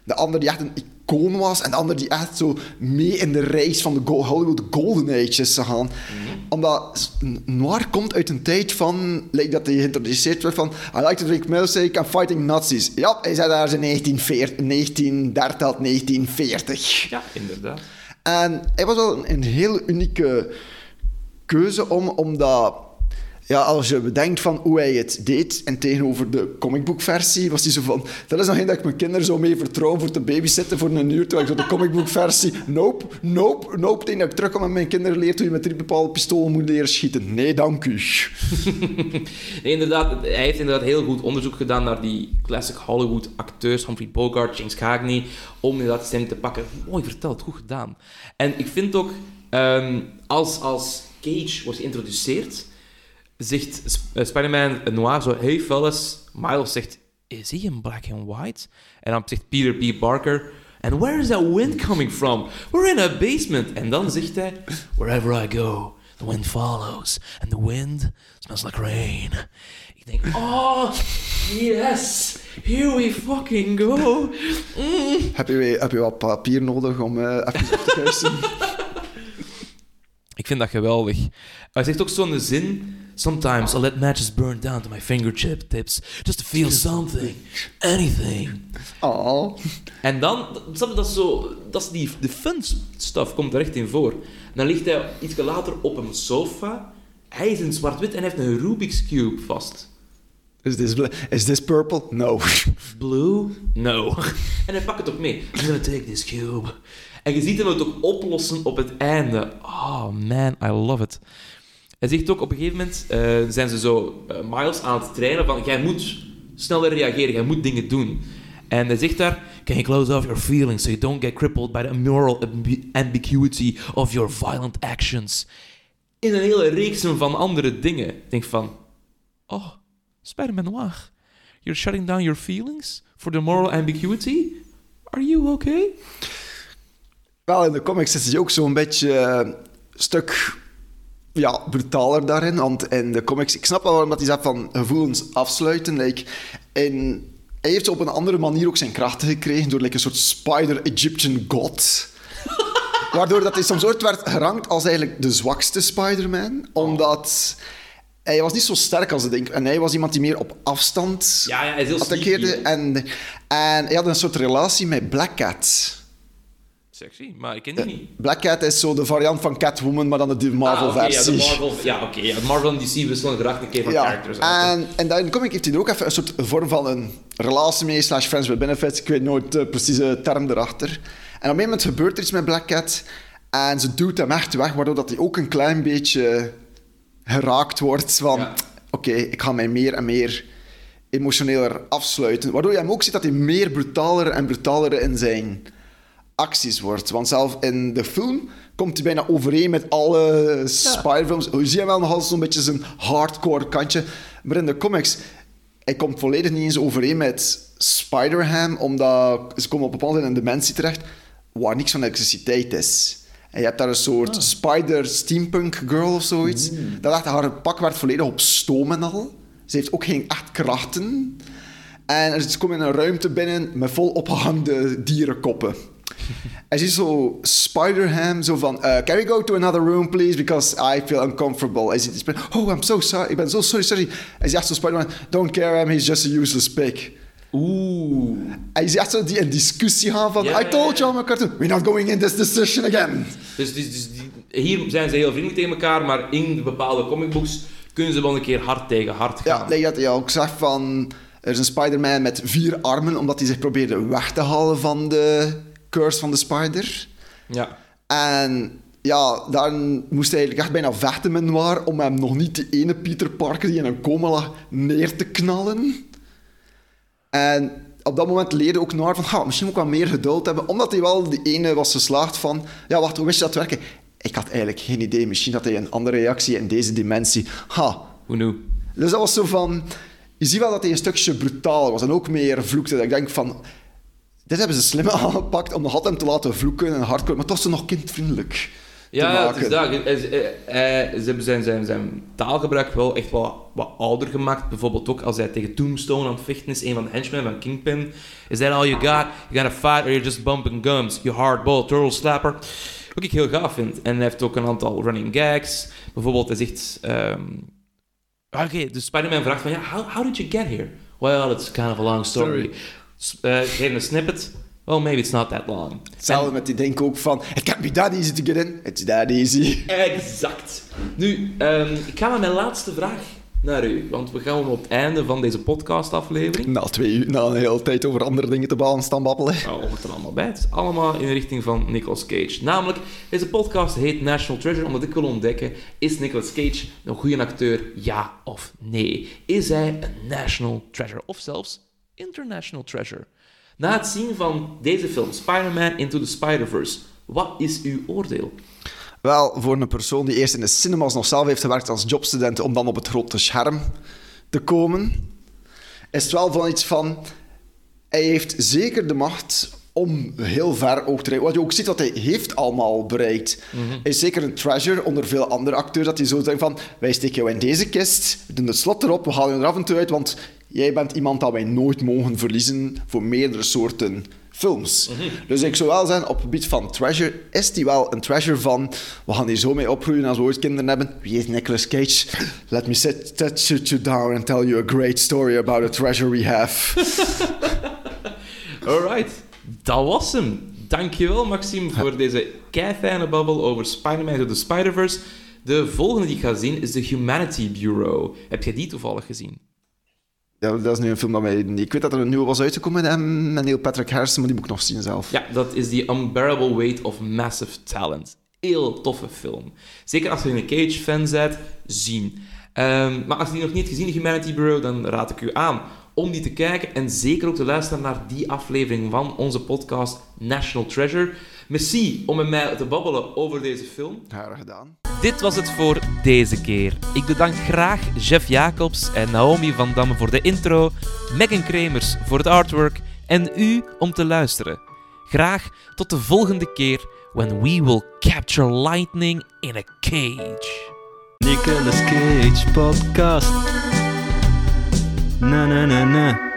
De ander die echt een icoon was. En de ander die echt zo mee in de reis van de Hollywood Golden Age is gegaan. Omdat Noir komt uit een tijd van... Like dat hij geïntroduceerd werd van... I like to drink milkshake and fighting Nazis. Ja, hij zei daar in 1940 1930 tot 1940. Ja, inderdaad. En hij was wel een, een heel unieke keuze om, omdat... Ja, als je bedenkt van hoe hij het deed en tegenover de comicboekversie, was hij zo van... Dat is nog geen dat ik mijn kinderen zo mee vertrouw voor te babysitten voor een uur, terwijl ik zo de comicboekversie... Nope, nope, nope. Tegen dat ik terugkom en mijn kinderen leert hoe je met drie bepaalde pistolen moet leren schieten. Nee, dank u. Nee, inderdaad, hij heeft inderdaad heel goed onderzoek gedaan naar die classic Hollywood acteurs, Humphrey Bogart, James Cagney, om inderdaad stem te pakken. Mooi verteld, goed gedaan. En ik vind ook, ehm, als, als Cage wordt geïntroduceerd, zegt Sp- eh, Spider-Man Noir zo, hey fellas, Miles zegt, is he in black and white? En dan zegt Peter B. Parker, and where is that wind coming from? We're in a basement. En dan zegt hij, wherever I go, the wind follows, and the wind smells like rain. Ik denk, oh, yes, here we fucking go. Mm. Heb je, heb je wat papier nodig om eh even op te kuisen? Ik vind dat geweldig. Hij zegt ook zo'n zin. Sometimes I let matches burn down to my fingertip tips just to feel something, anything. Oh. En dan, snap je, dat is zo, dat is die, de fun stuff komt er echt in voor. En dan ligt hij iets later op een sofa. Hij is in zwart-wit en heeft een Rubik's Cube vast. Is this, is this purple? No. Blue? No. En hij pakt het ook mee. I'm gonna take this cube. En je ziet hem het ook oplossen op het einde. Oh man, I love it. Hij zegt ook op een gegeven moment, eh, zijn ze zo eh, Miles aan het trainen van, jij moet sneller reageren, jij moet dingen doen. En hij zegt daar, can you close off your feelings so you don't get crippled by the moral ambi- ambiguity of your violent actions. In een hele reeks van andere dingen. Ik denk van, oh, Spider-Man Noir. You're shutting down your feelings for the moral ambiguity? Are you okay? Wel, in de comics is hij ook zo'n beetje eh, een stuk ja, brutaler daarin. Want in de comics, ik snap wel waarom dat hij zegt van gevoelens afsluiten. Like, in, hij heeft op een andere manier ook zijn krachten gekregen door like, een soort spider-Egyptian god. Waardoor dat hij soms ooit werd gerankt als eigenlijk de zwakste Spider-Man. Omdat hij was niet zo sterk als ik denk. En hij was iemand die meer op afstand Ja, ja, hij is heel sneaky. En, en hij had een soort relatie met Black Cat. Sexy, maar ik ken die niet. Black Cat is zo de variant van Catwoman, maar dan de Ah, oké, ja, Marvel-versie. de Marvel, ja, oké. ja, Marvel en DC wisselen graag een keer van Ja, characters. uit. en, en daar in de comic heeft hij er ook even een soort vorm van een relatie mee, slash friends with benefits. Ik weet nooit de precieze term erachter. En op een moment gebeurt er iets met Black Cat. En ze doet hem echt weg, waardoor dat hij ook een klein beetje geraakt wordt van... Ja. Oké, ik ga mij meer en meer emotioneler afsluiten. Waardoor je hem ook ziet dat hij meer brutaler en brutaler in zijn acties wordt. Want zelf in de film komt hij bijna overeen met alle Spider-films. Je ziet hem wel nog altijd zo'n beetje zijn hardcore kantje. Maar in de comics, hij komt volledig niet eens overeen met Spider-Ham, omdat ze komen op een bepaald moment in een dimensie terecht waar niks van elektriciteit is. En je hebt daar een soort spider steampunk girl of zoiets. Dat echt, haar pak werd volledig op stoom en al. Ze heeft ook geen echt krachten. En ze komen in een ruimte binnen met vol opgehangen dierenkoppen. Je ziet zo Spider-Ham zo van... eh, can we go to another room, please? Because I feel uncomfortable. Hij ziet Oh, I'm so sorry. Ik ben zo sorry, sorry. Hij zegt zo Spider-Man... Don't care him, he's just a useless pig. Oeh. Ziet echt zo die in discussie gaan van... Ja, I told ja, you, I'm cartoon. We're not going in this decision again. Dus, dus, dus die- hier zijn ze heel vriendelijk tegen elkaar, maar in de bepaalde comicbooks kunnen ze wel een keer hard tegen hard gaan. Ja, like dat hij ook zegt van... Er is een Spider-Man met vier armen, omdat hij zich probeerde weg te halen van de curse van de spider. Ja. En ja, dan moest hij eigenlijk echt bijna vechten met Noir om hem nog niet de ene Peter Parker die in een coma lag neer te knallen. En op dat moment leerde ook Noir van, misschien moet ik wat meer geduld hebben, omdat hij wel die ene was geslaagd van, ja, wacht, hoe wist je dat werken? Ik had eigenlijk geen idee, misschien had hij een andere reactie in deze dimensie. Ha, Hoe nu? dus dat was zo van... Je ziet wel dat hij een stukje brutaler was en ook meer vloekte. Dat ik denk van... Dit hebben ze slim aangepakt om nog altijd hem te laten vloeken en hardcore, maar toch zo nog kindvriendelijk. Ja, te het is maken. dat. Ze hebben zijn, zijn, zijn taalgebruik wel echt wat, wat ouder gemaakt. Bijvoorbeeld ook als hij tegen Tombstone aan het vechten is, een van de henchmen van Kingpin. Is that all you got? You gotta fight or you're just bumping gums. You hardball, turtle slapper. Wat ik heel gaaf vind. En hij heeft ook een aantal running gags. Bijvoorbeeld, hij zegt... ehm, Oké, dus Spider-Man vraagt van, ja, how, how did you get here? Well, it's kind of a long story. S- eh, geef een snippet. Well, maybe it's not that long. Hetzelfde met die denken ook van... It can't be that easy to get in. It's that easy. Exact. Nu, ehm, ik ga met mijn laatste vraag naar u. Want we gaan op het einde van deze podcastaflevering. Na twee uur, na een hele tijd over andere dingen te baan staan babbelen. Nou, hoort er allemaal bij. Het is allemaal in de richting van Nicolas Cage. Namelijk, deze podcast heet National Treasure, omdat ik wil ontdekken, is Nicolas Cage een goede acteur, ja of nee? Is hij een national treasure, of zelfs international treasure? Na het zien van deze film, Spider-Man Into the Spider-Verse, wat is uw oordeel? Wel, voor een persoon die eerst in de cinemas nog zelf heeft gewerkt als jobstudent om dan op het grote scherm te komen, is het wel van iets van... Hij heeft zeker de macht om heel ver ook te reiken. Wat je ook ziet wat hij heeft allemaal bereikt. Hij is zeker een treasure onder veel andere acteurs dat die zo zeggen van wij steken jou in deze kist, we doen het slot erop, we halen je er af en toe uit, want jij bent iemand dat wij nooit mogen verliezen voor meerdere soorten films. Dus ik zou wel zeggen, op het gebied van treasure is die wel een treasure van we gaan hier zo mee opgroeien als we ooit kinderen hebben. Wie is Nicolas Cage? Let me sit, sit, you down and tell you a great story about a treasure we have. Alright, dat was hem. Dankjewel, Maxime, voor deze keifijne babbel over Spider-Man Into the Spider-Verse. De volgende die ik ga zien is The Humanity Bureau. Heb jij die toevallig gezien? Ja, dat is nu een film dat mij... Ik weet dat er een nieuwe was uitgekomen en met Neil Patrick Harris, maar die moet ik nog zien zelf. Ja, dat is The Unbearable Weight of Massive Talent. Heel toffe film. Zeker als je een Cage-fan bent, zien. Ehm, maar als je die nog niet hebt gezien, Humanity Bureau, dan raad ik u aan om die te kijken en zeker ook te luisteren naar die aflevering van onze podcast National Treasure. Merci om met mij te babbelen over deze film. Graag gedaan. Dit was het voor deze keer. Ik bedank graag Jeff Jacobs en Naomi van Damme voor de intro, Megan Kremers voor het artwork en u om te luisteren. Graag tot de volgende keer when we will capture lightning in a cage. Nicolas Cage podcast. Na na na na.